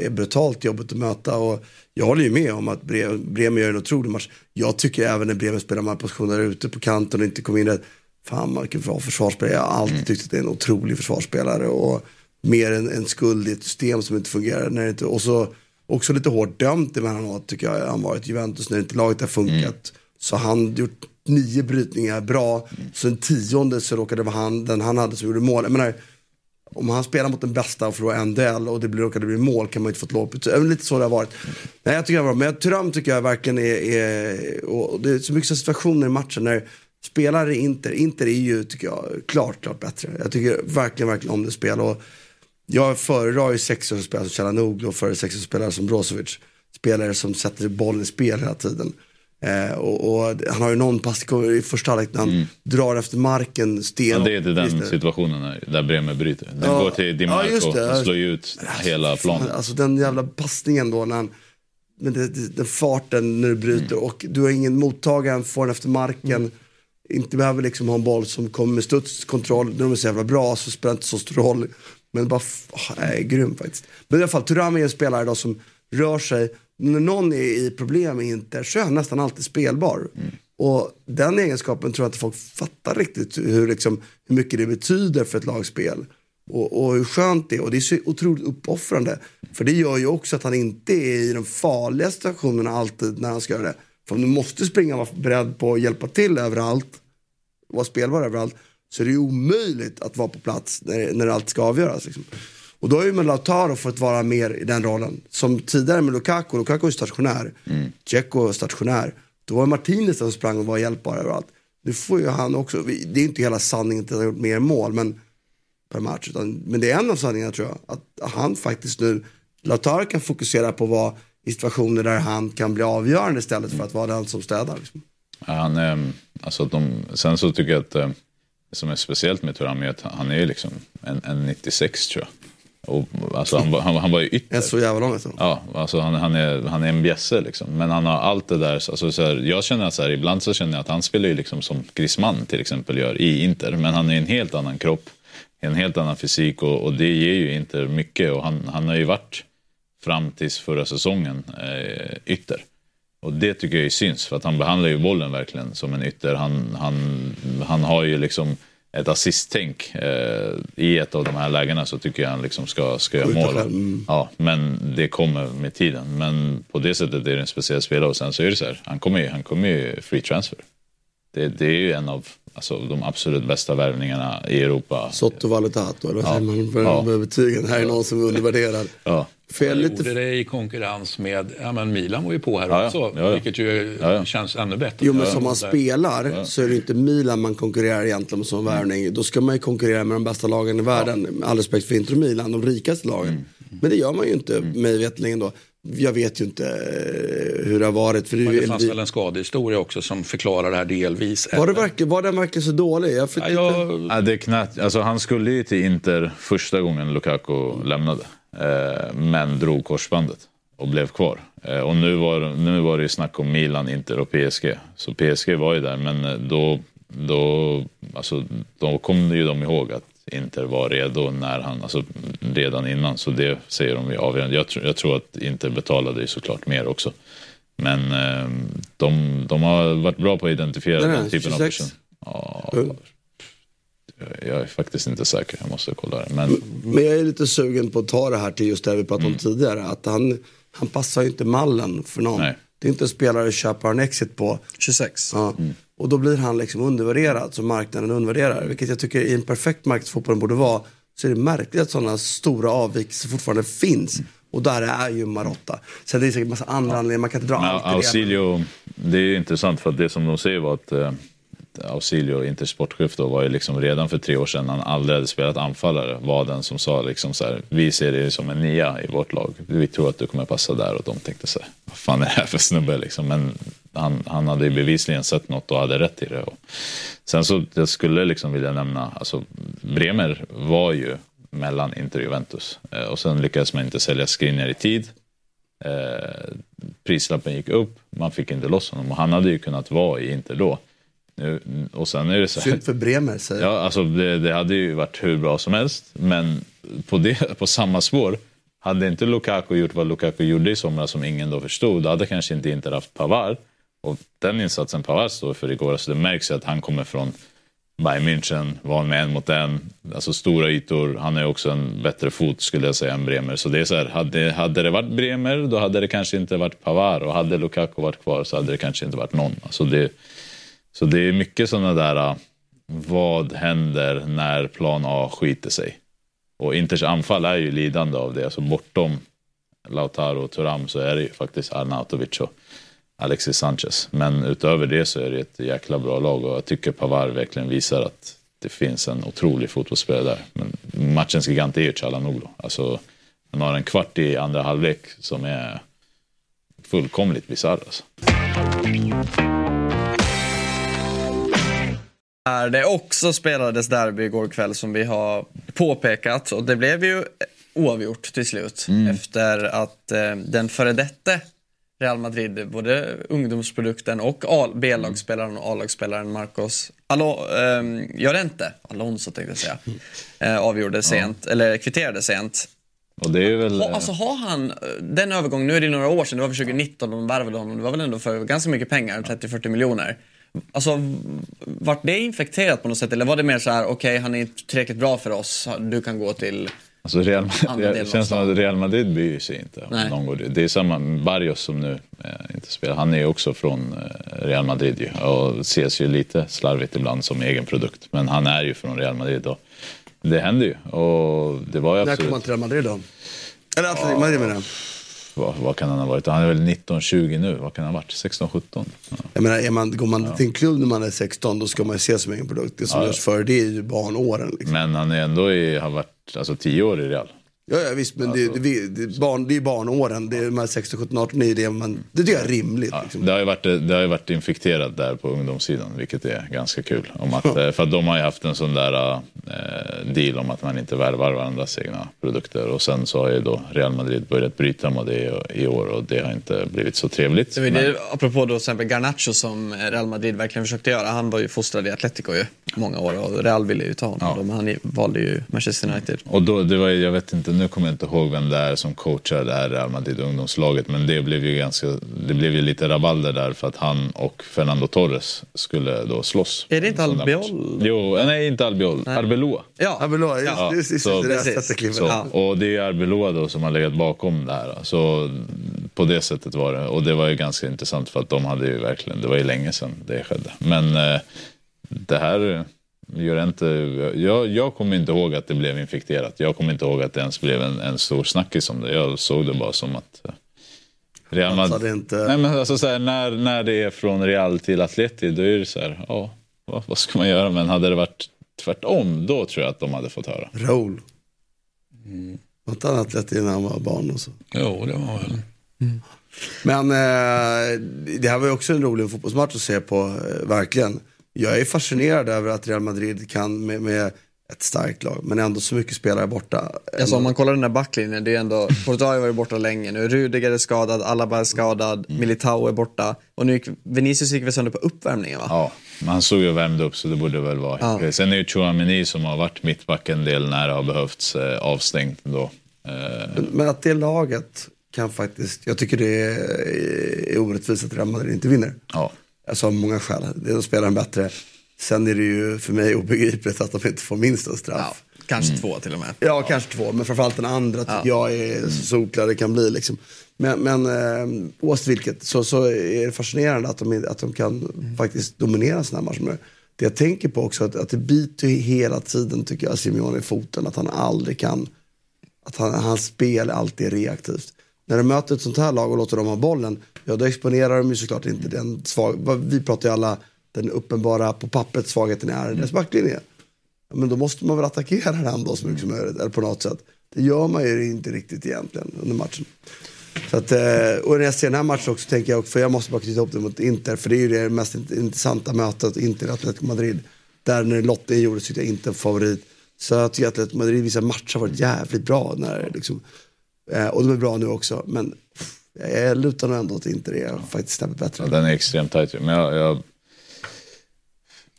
är brutalt jobbigt att möta. Och jag håller ju med om att Bre- Bremer gör en otrolig match. Jag tycker även när Bremer spelar de här positionerna ute på kanten och inte kommer in rätt. Fan vilken bra försvarsspelare. Jag har alltid tyckt att det är en otrolig försvarsspelare. Och mer en, en skuld i ett system som inte fungerar. När det inte, och så också lite hårt dömt emellanåt tycker jag han varit Juventus när inte laget har funkat. Så han gjort nio brytningar bra. Så en tionde så råkade det vara han, den han hade som gjorde mål. Jag menar, om han spelar mot den bästa och förlorar en duell och det blir, råkade bli mål kan man ju inte få ett på. Lite så det har varit. Nej, jag tycker det var bra. Men Thuram tycker jag verkligen är, är och det är så mycket situationer i matchen när spelare i Inter, Inter är ju tycker jag klart, klart bättre. Jag tycker verkligen, verkligen om det spel. Och jag föredrar ju sexårsspelare som Chalanoglu och före sexårsspelare som Brozovic. spelare som sätter bollen i spel hela tiden. Eh, och, och han har ju någon pass i första halvlek när han drar efter marken sten. Ja, det är den det. situationen där- där Bremer bryter. Den Ja, går till Di ja, Marco och slår ut hela planen. Alltså den jävla passningen då när han, med den farten när du bryter Mm. och du har ingen mottagare, får den efter marken. Inte behöver liksom ha en boll som kommer med studskontroll. När de är så jävla bra så spelar det inte så stor roll. Men bara, ah, är grym faktiskt. Men i alla fall, Thuram är en spelare då som rör sig. När någon är i problem är han nästan alltid spelbar. Mm. Och den egenskapen tror jag inte folk fattar riktigt hur, liksom, hur mycket det betyder för ett lagspel. Och, och hur skönt det är. Och det är så otroligt uppoffrande. För det gör ju också att han inte är i de farliga situationerna alltid när han ska göra det. För om du måste springa och vara beredd på att hjälpa till överallt, vara spelbar överallt, så är det ju omöjligt att vara på plats när, när allt ska avgöras. Liksom. Och då har ju med Lautaro fått vara mer i den rollen. Som tidigare med Lukaku, Lukaku är stationär, Dzeko är stationär. Då var Martinez som sprang och var hjälpbar överallt. Nu får ju han också, det är inte hela sanningen att han har gjort mer mål, men per match. Utan, men det är en av sanningarna tror jag. Att han faktiskt nu, Lautaro kan fokusera på vara i situationer där han kan bli avgörande istället för att vara den som städar. Liksom. Ja, Han, eh, alltså de, sen så tycker jag att eh, det som är speciellt med Thuram är att han är liksom en, en 96 tror jag. Och, alltså, han, han, han var ju ytter. Är så jävla lång alltså. Ja, alltså han, han, är, han är en bjässe liksom. Men han har allt det där. Alltså, så här, jag känner att så här, ibland så känner jag att han spelar ju liksom som Griezmann till exempel gör i Inter. Men han är en helt annan kropp, en helt annan fysik och, och det ger ju Inter mycket. Och han, han har ju varit fram tills förra säsongen eh, ytter. Och det tycker jag ju syns för att han behandlar ju bollen verkligen som en ytter. Han, han, han har ju liksom ett assisttänk eh, i ett av de här lägena så tycker jag han liksom ska, ska göra mål. mm. Ja, men det kommer med tiden. Men på det sättet är det en speciell spelare och sen så är det så här, han kommer ju, han kommer ju free transfer. Det, det är ju en av alltså, de absolut bästa värvningarna i Europa. Sotto valutato, eller Ja. säger man Ja. betygen? Här är någon som är undervärderad. Ja. Fel lite gjorde det i konkurrens med, ja men Milan var ju på här Ja, också, Ja, ja. vilket ju Ja, ja. känns ännu bättre. Jo men som man spelar Ja. så är det inte Milan man konkurrerar egentligen med som värvning. Då ska man ju konkurrera med de bästa lagen i världen. Med all respekt för Inter och Milan, de rikaste lagen. Mm. Men det gör man ju inte, mig veterligen då. Jag vet ju inte eh, hur det har varit. För det, Men är det fanns väl en skadehistoria också som förklarar det här delvis. var, det verkligen, var den verkligen så dålig? Jag fick Ja, jag, Ja, det är knappt, alltså han skulle ju till Inter första gången Lukaku lämnade. Eh, men drog korsbandet och blev kvar. Eh, och nu var, nu var det ju snack om Milan, Inter och PSG. Så PSG var ju där men eh, då, då, alltså, då kom ju de ihåg att Inter var redo när han, alltså redan innan. Så det säger de ju avgörande. Jag, tror- jag tror att Inter betalade ju såklart mer också. Men eh, de, de har varit bra på att identifiera nej, den typen av 26. person. Ja, Mm. jag är faktiskt inte säker, jag måste kolla det. Men Men jag är lite sugen på att ta det här till just det vi pratade om tidigare. Att han, han passar ju inte mallen för någon. Nej. Det är inte en spelare att köpa en exit på. 26. Ja. Och då blir han liksom undervärderad som marknaden undervärderar. Vilket jag tycker i en perfekt marknadsfotboll borde vara. Så är det märkligt att sådana stora avvikelser fortfarande finns. Och där är ju Marotta. Sen det är säkert massa andra anledningar. Man kan inte dra Men allt. Ausilio, det är intressant för att det som de säger var att eh, Ausilio, Inters sportchef då, var ju liksom redan för tre år sedan, han aldrig hade spelat anfallare, var den som sa liksom så här, vi ser dig som en nia i vårt lag. Vi tror att du kommer passa där och de tänkte så här, vad fan är det här för snubbe liksom? Men han, han hade ju bevisligen sett något och hade rätt i det. Och sen så jag skulle liksom vilja nämna, alltså Bremer var ju mellan Inter och Juventus eh, och sen lyckades man inte sälja Skriniar i tid. Eh, prislappen gick upp, man fick inte loss honom och han hade ju kunnat vara i Inter då. Nu, och sen är det så här, Synd för Bremer jag. Ja, alltså det, det hade ju varit hur bra som helst. Men på, det, på samma spår, hade inte Lukaku gjort vad Lukaku gjorde i somras som ingen då förstod, hade kanske inte Inter haft Pavard. Och den insatsen Pavard står för igår, alltså det märks ju att han kommer från Bayern München, van med en mot en, alltså stora ytor. Han är också en bättre fot skulle jag säga än Bremer. Så det är så här, hade, hade det varit Bremer då hade det kanske inte varit Pavard och hade Lukaku varit kvar så hade det kanske inte varit någon. Alltså det, så det är mycket sådana där, äh, vad händer när plan A skiter sig? Och Inters anfall är ju lidande av det. Alltså bortom Lautaro och Turam så är det ju faktiskt Arnautovic och Alexis Sanchez. Men utöver det så är det ett jäkla bra lag och jag tycker Pavard verkligen visar att det finns en otrolig fotbollsspelare där. Men matchens gigant är ju Çalhanoğlu. Alltså, han har en kvart i andra halvlek som är fullkomligt bisarr. Alltså. Är det också spelades derby igår kväll som vi har påpekat och det blev ju oavgjort till slut efter att eh, den före detta Real Madrid, både ungdomsprodukten och B-lagsspelaren och A-lagsspelaren Marcos Alo, eh, Llorente, Alonso tänkte jag säga, eh, avgjorde sent, eller kvitterade sent. Och det är väl... Ha, alltså har han, eh, den övergången, nu är det några år sedan, det var för 2019 de värvade honom, det var väl ändå för ganska mycket pengar, 30-40 miljoner. Alltså, vart det infekterat på något sätt eller var det mer så här, okej han är inte tillräckligt bra för oss, du kan gå till Alltså Real, det känns som att Real Madrid bryr sig inte. Nej. Någon går. Det är samma med Barrios som nu eh, inte spelar. Han är ju också från eh, Real Madrid ju, och ses ju lite slarvigt ibland som egen produkt. Men han är ju från Real Madrid och det händer ju. Och det var ju När absolut... kommer han till Real Madrid då? Eller Atletico Madrid menar jag. Vad, vad kan han ha varit? Han är väl 19-20 nu. Vad kan han ha varit? 16-17? Ja. Jag menar, är man, går man till en klubb när man är 16 då ska man ju se som egen produkt. Det som Ja, ja. görs före det är ju barnåren. Liksom. Men han är ändå i, har varit alltså, 10 år i Real. Ja, ja visst, men det, det, det, är barn, det är barnåren. Det är de här 16, 17, 18 är det man, det tycker jag är rimligt. Liksom. Det har, ju varit, det har ju varit infekterat där på ungdomssidan, vilket är ganska kul. Om att, eh, för att de har ju haft en sån där eh, deal om att man inte värvar varandras egna produkter. Och sen så har ju då Real Madrid börjat bryta mot det i år och det har inte blivit så trevligt. Det Men- det, apropå då till exempel Garnacho som Real Madrid verkligen försökte göra. Han var ju fostrad i Atletico ju många år och Real ville ju ta honom då, men han valde ju Manchester United. Och då, det var, ju- jag vet inte, nu kommer jag inte ihåg vem det är som coachar det här Real Madrid ungdomslaget. Men det blev ju ganska, det blev ju lite rabalder där för att han och Fernando Torres skulle då slåss. Är det inte Albiol? Jo, nej inte Albiol, Arbeloa. Ja, Arbeloa, just, Ja, just, just, så- det där precis. sättet kliver. Så, Ja. och det är ju Arbeloa då som har legat bakom det här. Så på det sättet var det. Och det var ju ganska intressant för att de hade ju verkligen, det var ju länge sedan det skedde. Men eh, det här gör inte, jag, jag kommer inte ihåg att det blev infekterat. Jag kommer inte ihåg att det ens blev en, en stor snackis om det. Jag såg det bara som att eh, Real Alltså, Madrid... inte... Nej, men alltså, så här, när, när det är från Real till Atleti, då är det så här, ja, vad, vad ska man göra? Men hade det varit tvärtom, då tror jag att de hade fått höra. Raul. Var inte han atlet när han var barn och så? Jo, det var väl. Men eh, det här var ju också en rolig fotbollsmatch att se på, eh, verkligen. Jag är fascinerad över att Real Madrid kan med, med ett starkt lag, men ändå så mycket spelare borta. Alltså om man kollar den där backlinjen, det är ändå, Courtois har ju varit borta länge nu, Rudiger är skadad, Alaba är skadad, Militao är borta och nu gick, Vinicius gick väl sönder på uppvärmningen va? Ja, men han såg ju och värmde upp så det borde väl vara Ja. okej. Sen är det ju Chouameni som har varit mittback en del när det har behövts eh, avstängt då. Eh, Men, men att det laget kan faktiskt, jag tycker det är, är orättvist att Real Madrid inte vinner. Ja. Alltså av många skäl. De spelar en bättre. Sen är det ju för mig obegripligt att de inte får minst en straff. Kanske två till och med. Ja, kanske två, men framförallt den andra tycker jag är så solklar det kan bli. Liksom. Men, men eh, oavsett vilket så, så är det fascinerande att de, att de kan faktiskt dominera sådana här matcher. Det jag tänker på också att, att det biter hela tiden tycker jag Simeone i foten. Att han aldrig kan, att han, hans spel alltid är reaktivt. När de möter ett sånt här lag och låter dem ha bollen, ja då exponerar de ju såklart inte den svag, vi pratar ju alla den uppenbara på pappret svagheten är deras backlinje. Men då måste man väl attackera den då så mycket som möjligt, eller på något sätt. Det gör man ju inte riktigt egentligen under matchen. Så att, eh, och när jag ser den här matchen också tänker jag, för jag måste bara knyta ihop det mot Inter, för det är ju det mest intressanta mötet, Inter-Atletico Madrid. Där när lotten gjordes tyckte jag inte en favorit. Så jag tycker att Atletico Madrid vissa matcher har varit jävligt bra. När, liksom, eh, och de är bra nu också, men jag lutar nog ändå åt Inter är faktiskt snäppet bättre. ja, den är extremt tajt. Men jag, jag,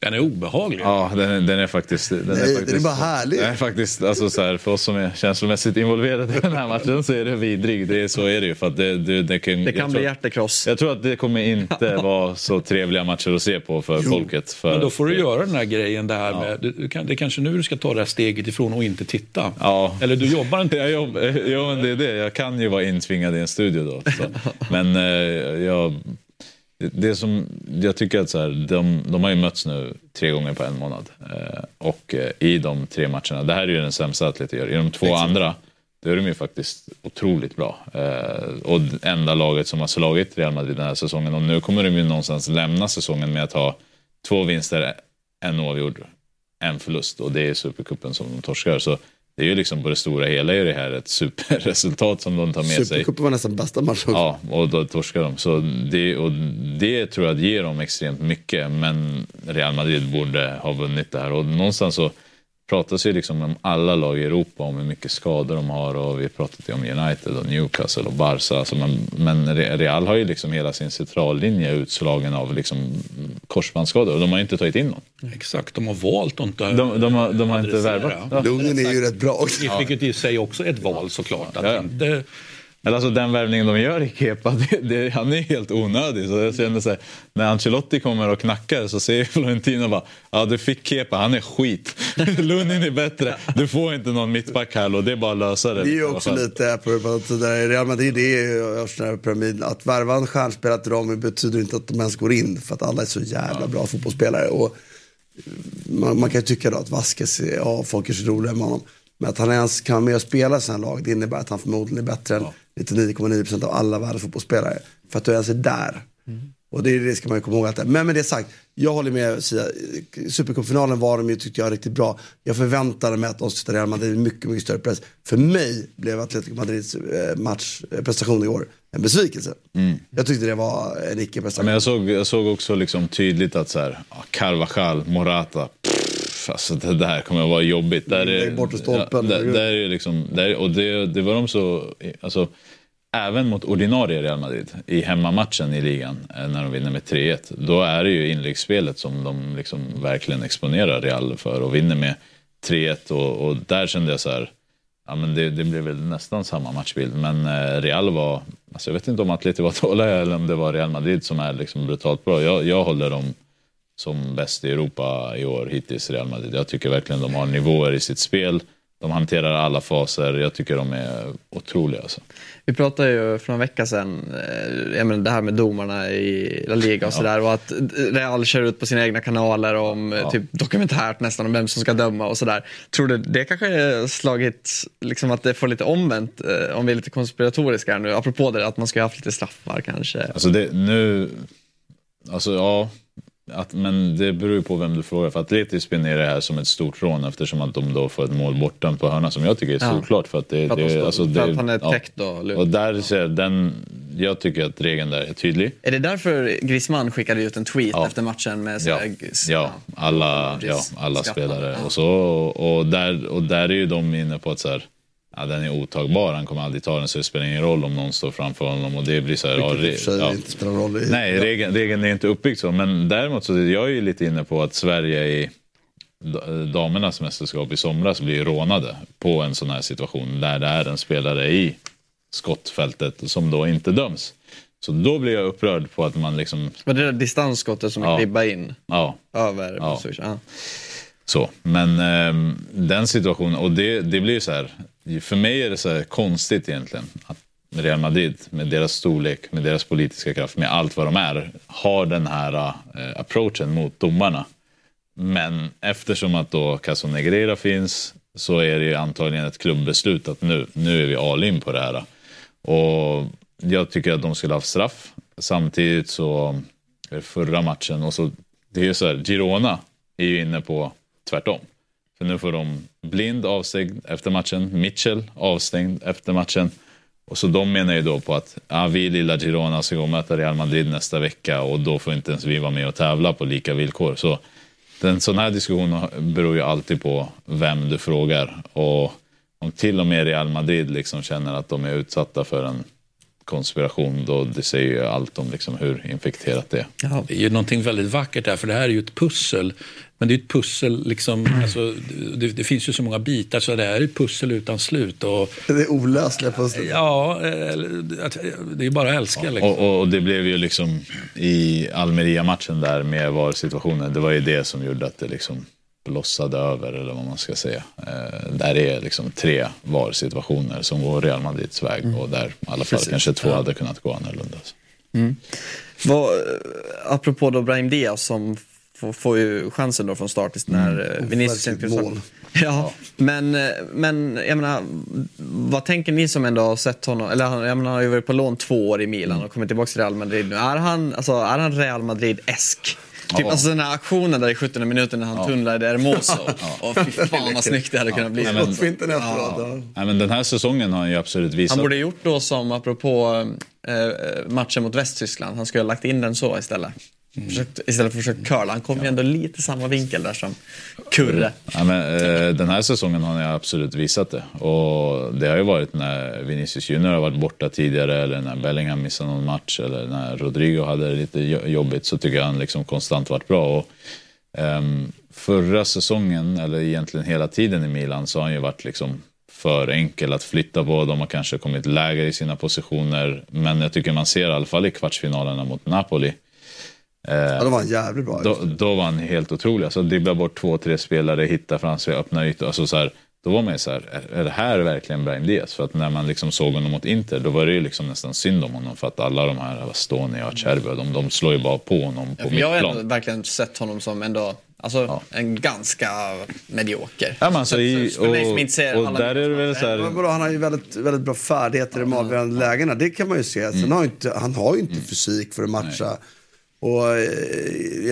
den är obehaglig. ja, den, är- den är faktiskt... Den Nej, är, den faktiskt, är bara härlig. Den är faktiskt, alltså så här, för oss som är känslomässigt involverade i den här matchen så är det vidrig. Det är, så är det ju. För att det, det, det kan, Det kan tror- bli hjärtekross. Jag tror att det kommer inte vara så trevliga matcher att se på för folket. För Men då får du göra den här grejen där med, du, du kan, det är kanske nu du ska ta det här steget ifrån och inte titta. Ja. Eller du jobbar inte. Jag jobb, ja, men det är det. Jag kan ju vara intvingad i en studio då. Så. Men eh, jag, det som, jag tycker att så här, de, de har ju mötts nu tre gånger på en månad. Eh, och eh, i de tre matcherna, det här är ju den sämsta Atleti gör. I de två andra, då är de ju faktiskt otroligt bra. Eh, och enda laget som har slagit Real Madrid den här säsongen. Och nu kommer de ju någonstans lämna säsongen med att ha två vinster, en oavgjord, en förlust. Och det är Supercupen som de torskar. Så det är ju liksom på det stora hela är det här ett superresultat som de tar med sig. Supercupen var nästan bästa matchen. Ja, och då torskar de. Så det, och det tror jag ger dem extremt mycket. Men Real Madrid borde ha vunnit det här. Och någonstans så pratas ju liksom om alla lag i Europa om hur mycket skador de har. Och vi ju om United och Newcastle och Barca. Alltså man, men Real har ju liksom hela sin centrallinje utslagen av liksom korsbandsskador. Och de har ju inte tagit in någon. Exakt, de har valt att inte De, de, har, de har inte värvat. Ja. Lugnen är ju rätt bra också. Vilket i sig också är ett val såklart. Att Ja, ja. inte... Men alltså den värvningen de gör i Kepa, det, det, han är helt onödig. Så jag känner så här, när Ancelotti kommer och knackar så säger Florentino bara ja du fick Kepa, han är skit. Lunin är bättre, du får inte någon mittback här och det är bara att lösa det. Det är ju också lite där Real Madrid det är ju. Att värva en stjärnspelare till dem betyder inte att de ens går in. För att alla är så jävla bra fotbollsspelare. Och man, man kan ju tycka då att Vasquez, ja folk är så roliga med honom. Men att han ens kan vara med och spela i sina lag, det innebär att han förmodligen är bättre än 99,9% av alla världens fotbollsspelare. För att du ens är där. Och det, det ska man ju komma ihåg. Att, men med det sagt, jag håller med Sia. Supercupfinalen var de ju, tyckte jag, riktigt bra. Jag förväntade mig att de skulle Real Madrid mycket, mycket större press. För mig blev Atletico Madrids eh, match, eh, prestation igår en besvikelse. Mm. Jag tyckte det var en icke-prestation. Men jag såg, jag såg också liksom tydligt att så här, ja, Carvajal, Morata, pff, alltså det där kommer att vara jobbigt. Där är, bort stolpen. Ja, där, där är liksom, där, och det, det var de så, alltså, även mot ordinarie Real Madrid i hemmamatchen i ligan eh, när de vinner med 3-1. Då är det ju inläggsspelet som de liksom verkligen exponerar Real för och vinner med 3-1 och, och där kände jag så här, ja men det, det blev väl nästan samma matchbild. Men eh, Real var, alltså jag vet inte om Atleti var dåliga eller om det var Real Madrid som är liksom brutalt bra. Jag, jag håller dem som bäst i Europa i år hittills, Real Madrid. Jag tycker verkligen de har nivåer i sitt spel. De hanterar alla faser. Jag tycker de är otroliga. Alltså. Vi pratade ju för en vecka sedan, eh, jag menar det här med domarna i La Liga och sådär och att Real kör ut på sina egna kanaler om eh, typ dokumentärt nästan om vem som ska döma och sådär. Tror du det kanske slagit, liksom att det får lite omvänt eh, om vi är lite konspiratoriska här nu, apropå det att man ska ha haft lite straffar kanske. Alltså det, nu, alltså ja, att, men det beror ju på vem du frågar. För Atleti spinner det här som ett stort rån eftersom att de då får ett mål bortdömt på hörna som jag tycker är Ja. solklart. För att, det, För att de det, står- alltså för det, att han är ja. täckt då, Lund. Och där ser jag, den, jag tycker att regeln där är tydlig. Är det därför Griezmann skickade ut en tweet efter matchen med Ja, ja, alla, ja, alla spelare och så. Och, och, där, och där är ju de inne på att så här, ja, den är otagbar, han kommer aldrig ta den så det spelar ingen roll om någon står framför honom. Och det blir så här, ja, sig ja. inte spelar roll. I, Nej, regeln, regeln är inte uppbyggd så. Men däremot så jag är ju lite inne på att Sverige i da- damernas mästerskap i somras blir rånade på en sån här situation där det är en spelare i skottfältet som då inte döms. Så då blir jag upprörd på att man liksom... Var det där distansskottet som Ja. klibbade in Ja, över Ja. Ja. Så, men ehm, den situationen, och det, det blir ju så här, för mig är det så här konstigt egentligen att Real Madrid med deras storlek, med deras politiska kraft, med allt vad de är, har den här eh, approachen mot domarna. Men eftersom att då Casonegrera finns så är det ju antagligen ett klubbbeslut att nu, nu är vi all in på det här. Och jag tycker att de skulle ha haft straff. Samtidigt så, eh, förra matchen, och så, det är ju så här, Girona är ju inne på tvärtom. För nu får de Blind avstängd efter matchen, Mitchell avstängd efter matchen. Och så de menar ju då på att ja, vi lilla Girona ska gå och möta Real Madrid nästa vecka och då får inte ens vi vara med och tävla på lika villkor. Så den sån här diskussion beror ju alltid på vem du frågar. Och om till och med Real Madrid liksom känner att de är utsatta för en konspiration, då det säger ju allt om liksom hur infekterat det är. Det är ju någonting väldigt vackert där, för det här är ju ett pussel. Men det är ett pussel, liksom, alltså, det, det finns ju så många bitar så det här är ett pussel utan slut. Och, Det är olösliga pussel. ja, det är ju bara att älska. Liksom. Och, och, och det blev ju liksom i Almeria-matchen där med VAR-situationen, det var ju det som gjorde att det liksom blossade över, eller vad man ska säga. Eh, där är liksom tre VAR-situationer som går Real Madrids väg och där i alla fall Precis. kanske två Ja. hade kunnat gå annorlunda. Mm. Vad, apropå då Brahim Diaz som får, får ju chansen då från start när mm. Vinicius inte mål. Ja, men, eh, men jag menar, vad tänker ni som ändå har sett honom, eller han, jag menar, han har ju varit på lån två år i Milan och kommit tillbaka till Real Madrid nu. Är han, alltså, är han Real Madrid-esk? Typ alltså den här aktionen där i 17 minuten när han tunnlade Hermoso. Och fy fan vad snyggt det hade kunnat bli. Nej, men- Ja. Nej, men den här säsongen har han ju absolut visat. Han borde gjort då som, apropå eh, matchen mot Västtyskland, han skulle ha lagt in den så istället. Försökt, istället för att försöka curla. Han kom ju ändå lite samma vinkel där som Kurre. Ja, men, eh, den här säsongen har han absolut visat det. Och det har ju varit när Vinicius Junior har varit borta tidigare eller när Bellingham missade någon match eller när Rodrigo hade det lite jo- jobbigt så tycker jag han liksom konstant varit bra. Och, ehm, förra säsongen, eller egentligen hela tiden i Milan, så har han ju varit liksom för enkel att flytta på. De har kanske kommit lägre i sina positioner. Men jag tycker man ser i alla fall i kvartsfinalerna mot Napoli Eh, Ja, då var han jävligt bra. Då, då var han helt otrolig. Alltså, dribbla bort två, tre spelare, hitta fram sig, öppna ytor. Alltså, så här, då var man ju så här, är, det här verkligen Brahim Diaz? För att när man liksom såg honom mot Inter, då var det ju liksom nästan synd om honom. För att alla de här, Stoni och Acerbi, de, de slår ju bara på honom Ja, på för jag har mittplan. ändå verkligen sett honom som ändå, alltså en ganska medioker. Ja, men alltså, i, inte ser och, och alla där är det väl så här... Men han har ju väldigt, väldigt bra färdigheter i de avgörande lägena. Det kan man ju se. Sen har han, inte, han har ju inte fysik för att matcha. Och, eh,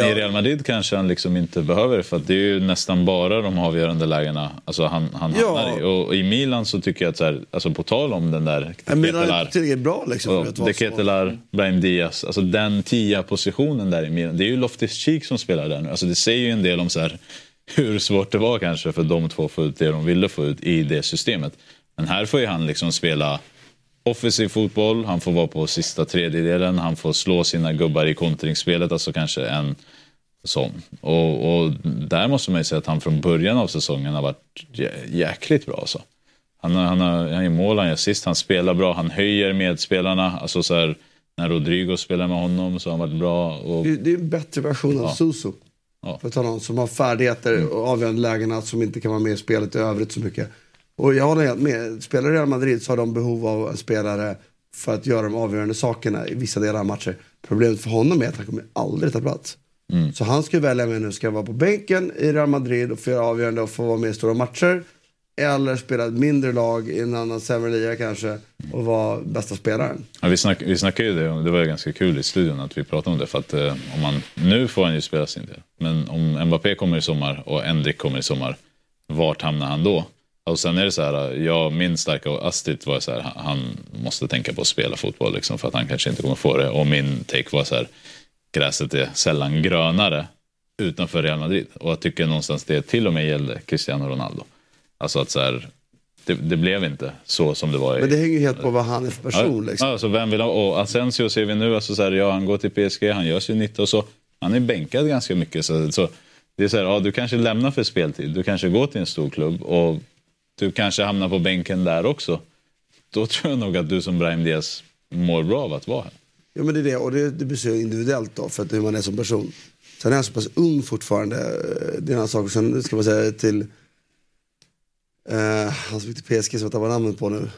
I Real Madrid kanske han liksom inte behöver det för att det är ju nästan bara de avgörande lägena alltså han, han Ja. hamnar i. Och i Milan så tycker jag att så här, alltså på tal om den där Men Milan är Ketelar, inte tillräckligt bra liksom. och Brahim Diaz, alltså den tia positionen där i Milan. Det är ju Loftus Cheek som spelar där nu. Alltså det säger ju en del om så här, hur svårt det var kanske för de två att få ut det de ville få ut i det systemet. Men här får ju han liksom spela offensiv fotboll, han får vara på sista tredjedelen, han får slå sina gubbar i kontringsspelet, alltså kanske en sån. Och, och där måste man ju säga att han från början av säsongen har varit jä- jäkligt bra. Alltså. Han, han, har, han gör mål, han gör assist, han spelar bra, han höjer medspelarna. Alltså så här, när Rodrigo spelar med honom så har han varit bra. Och, Det, det är en bättre version av Ja. Suso. För att ta någon som har färdigheter och avgörande lägena som inte kan vara med i spelet i övrigt så mycket. Och jag håller helt med. Spelar Real Madrid så har de behov av en spelare för att göra de avgörande sakerna i vissa delar av matcher. Problemet för honom är att han kommer aldrig ta plats. Mm. Så han ska välja med nu, ska jag vara på bänken i Real Madrid och få göra avgörande och få vara med i stora matcher. Eller spela ett mindre lag i en annan sämre liga kanske och vara bästa spelaren. Ja, vi, snack, vi snackade ju det, det var ganska kul i studion att vi pratade om det. För att eh, om man, nu får han ju spela sin del. Men om Mbappé kommer i sommar och Endrik kommer i sommar, vart hamnar han då? Och sen är det så här, jag, min starka Astrid var så här, han- han måste tänka på att spela fotboll liksom, för att han kanske inte kommer få det. Och min take var så här, gräset är sällan grönare utanför Real Madrid. Och jag tycker någonstans det till och med gällde Cristiano Ronaldo. Alltså att så här, det, det blev inte så som det var i Men det hänger ju helt på vad han är för person. Ja, Liksom. alltså, vem vill ha, och Asensio ser vi nu, alltså, så här, ja, han går till PSG, han gör sin nytta och så. Han är bänkad ganska mycket. Så, så det är så här, ja, du kanske lämnar för speltid, du kanske går till en stor klubb och du kanske hamnar på bänken där också. Då tror jag nog att du som Brahim Diaz mår bra av att vara här. Ja men det är det och det, det blir individuellt då för att hur man är som person. Sen är han så pass ung fortfarande. Det är en annan sak. Sen ska man säga till eh, han som gick till PSG som jag tappar namnet på nu.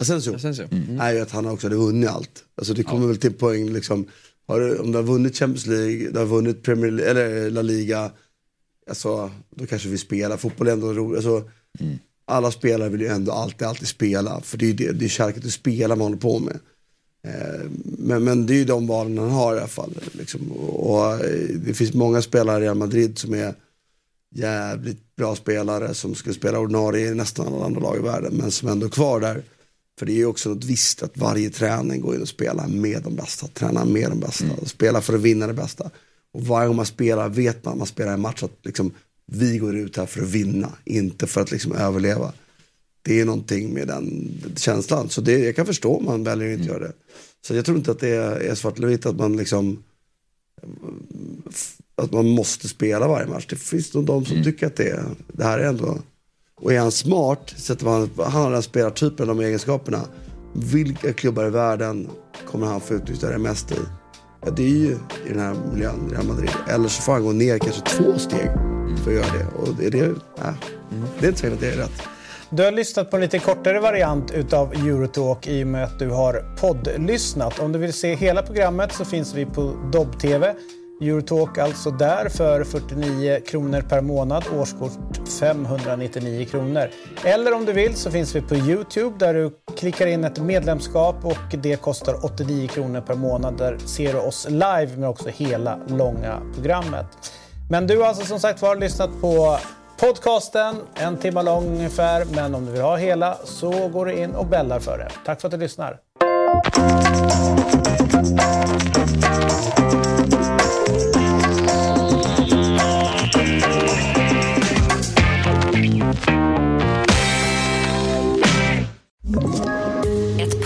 Asensio. Asensio. är ju att han också hade vunnit allt. Alltså det kommer väl till poäng liksom. Har du, om du har vunnit Champions League, du har vunnit Premier League, eller La Liga. Alltså då kanske vi spelar. Fotboll är ändå roligt. Alltså, Alla spelare vill ju ändå alltid, alltid spela. För det är ju det, det är kärleken till att spela man håller på med. Eh, Men, men det är ju de valen han har i alla fall. Liksom. Och, eh, det finns många spelare i Real Madrid som är jävligt bra spelare som skulle spela ordinarie i nästan alla andra lag i världen. Men som ändå är kvar där. För det är ju också något visst att varje träning går in och spelar med de bästa. Tränar med de bästa. Spela för att vinna det bästa. Och varje gång man spelar vet man, man spelar en match att liksom, vi går ut här för att vinna. Inte för att liksom överleva. Det är någonting med den känslan. Så det, jag kan förstå om man väljer att inte göra det. Så jag tror inte att det är, svart eller vitt att man liksom att man måste spela varje match. Det finns nog de som tycker att det, det här är ändå... Och är han smart, sätter man, han har den spelartypen, de egenskaperna. Vilka klubbar i världen kommer han få utnyttja det mest i? Ja, det är ju i den här miljön, Real Madrid. Eller så får han gå ner kanske två steg för att göra det. Och det, det, ja, det är inte säkert att det är rätt. Du har lyssnat på en lite kortare variant utav Eurotalk i och med att du har poddlyssnat. Om du vill se hela programmet så finns vi på Dobb-TV. Eurotalk alltså där för 49 kronor per månad, årskort 599 kronor. Eller om du vill så finns vi på Youtube där du klickar in ett medlemskap och det kostar 89 kronor per månad. Där ser du oss live men också hela långa programmet. Men du har alltså som sagt var lyssnat på podcasten, en timme lång ungefär. Men om du vill ha hela så går du in och bällar för det. Tack för att du lyssnar. you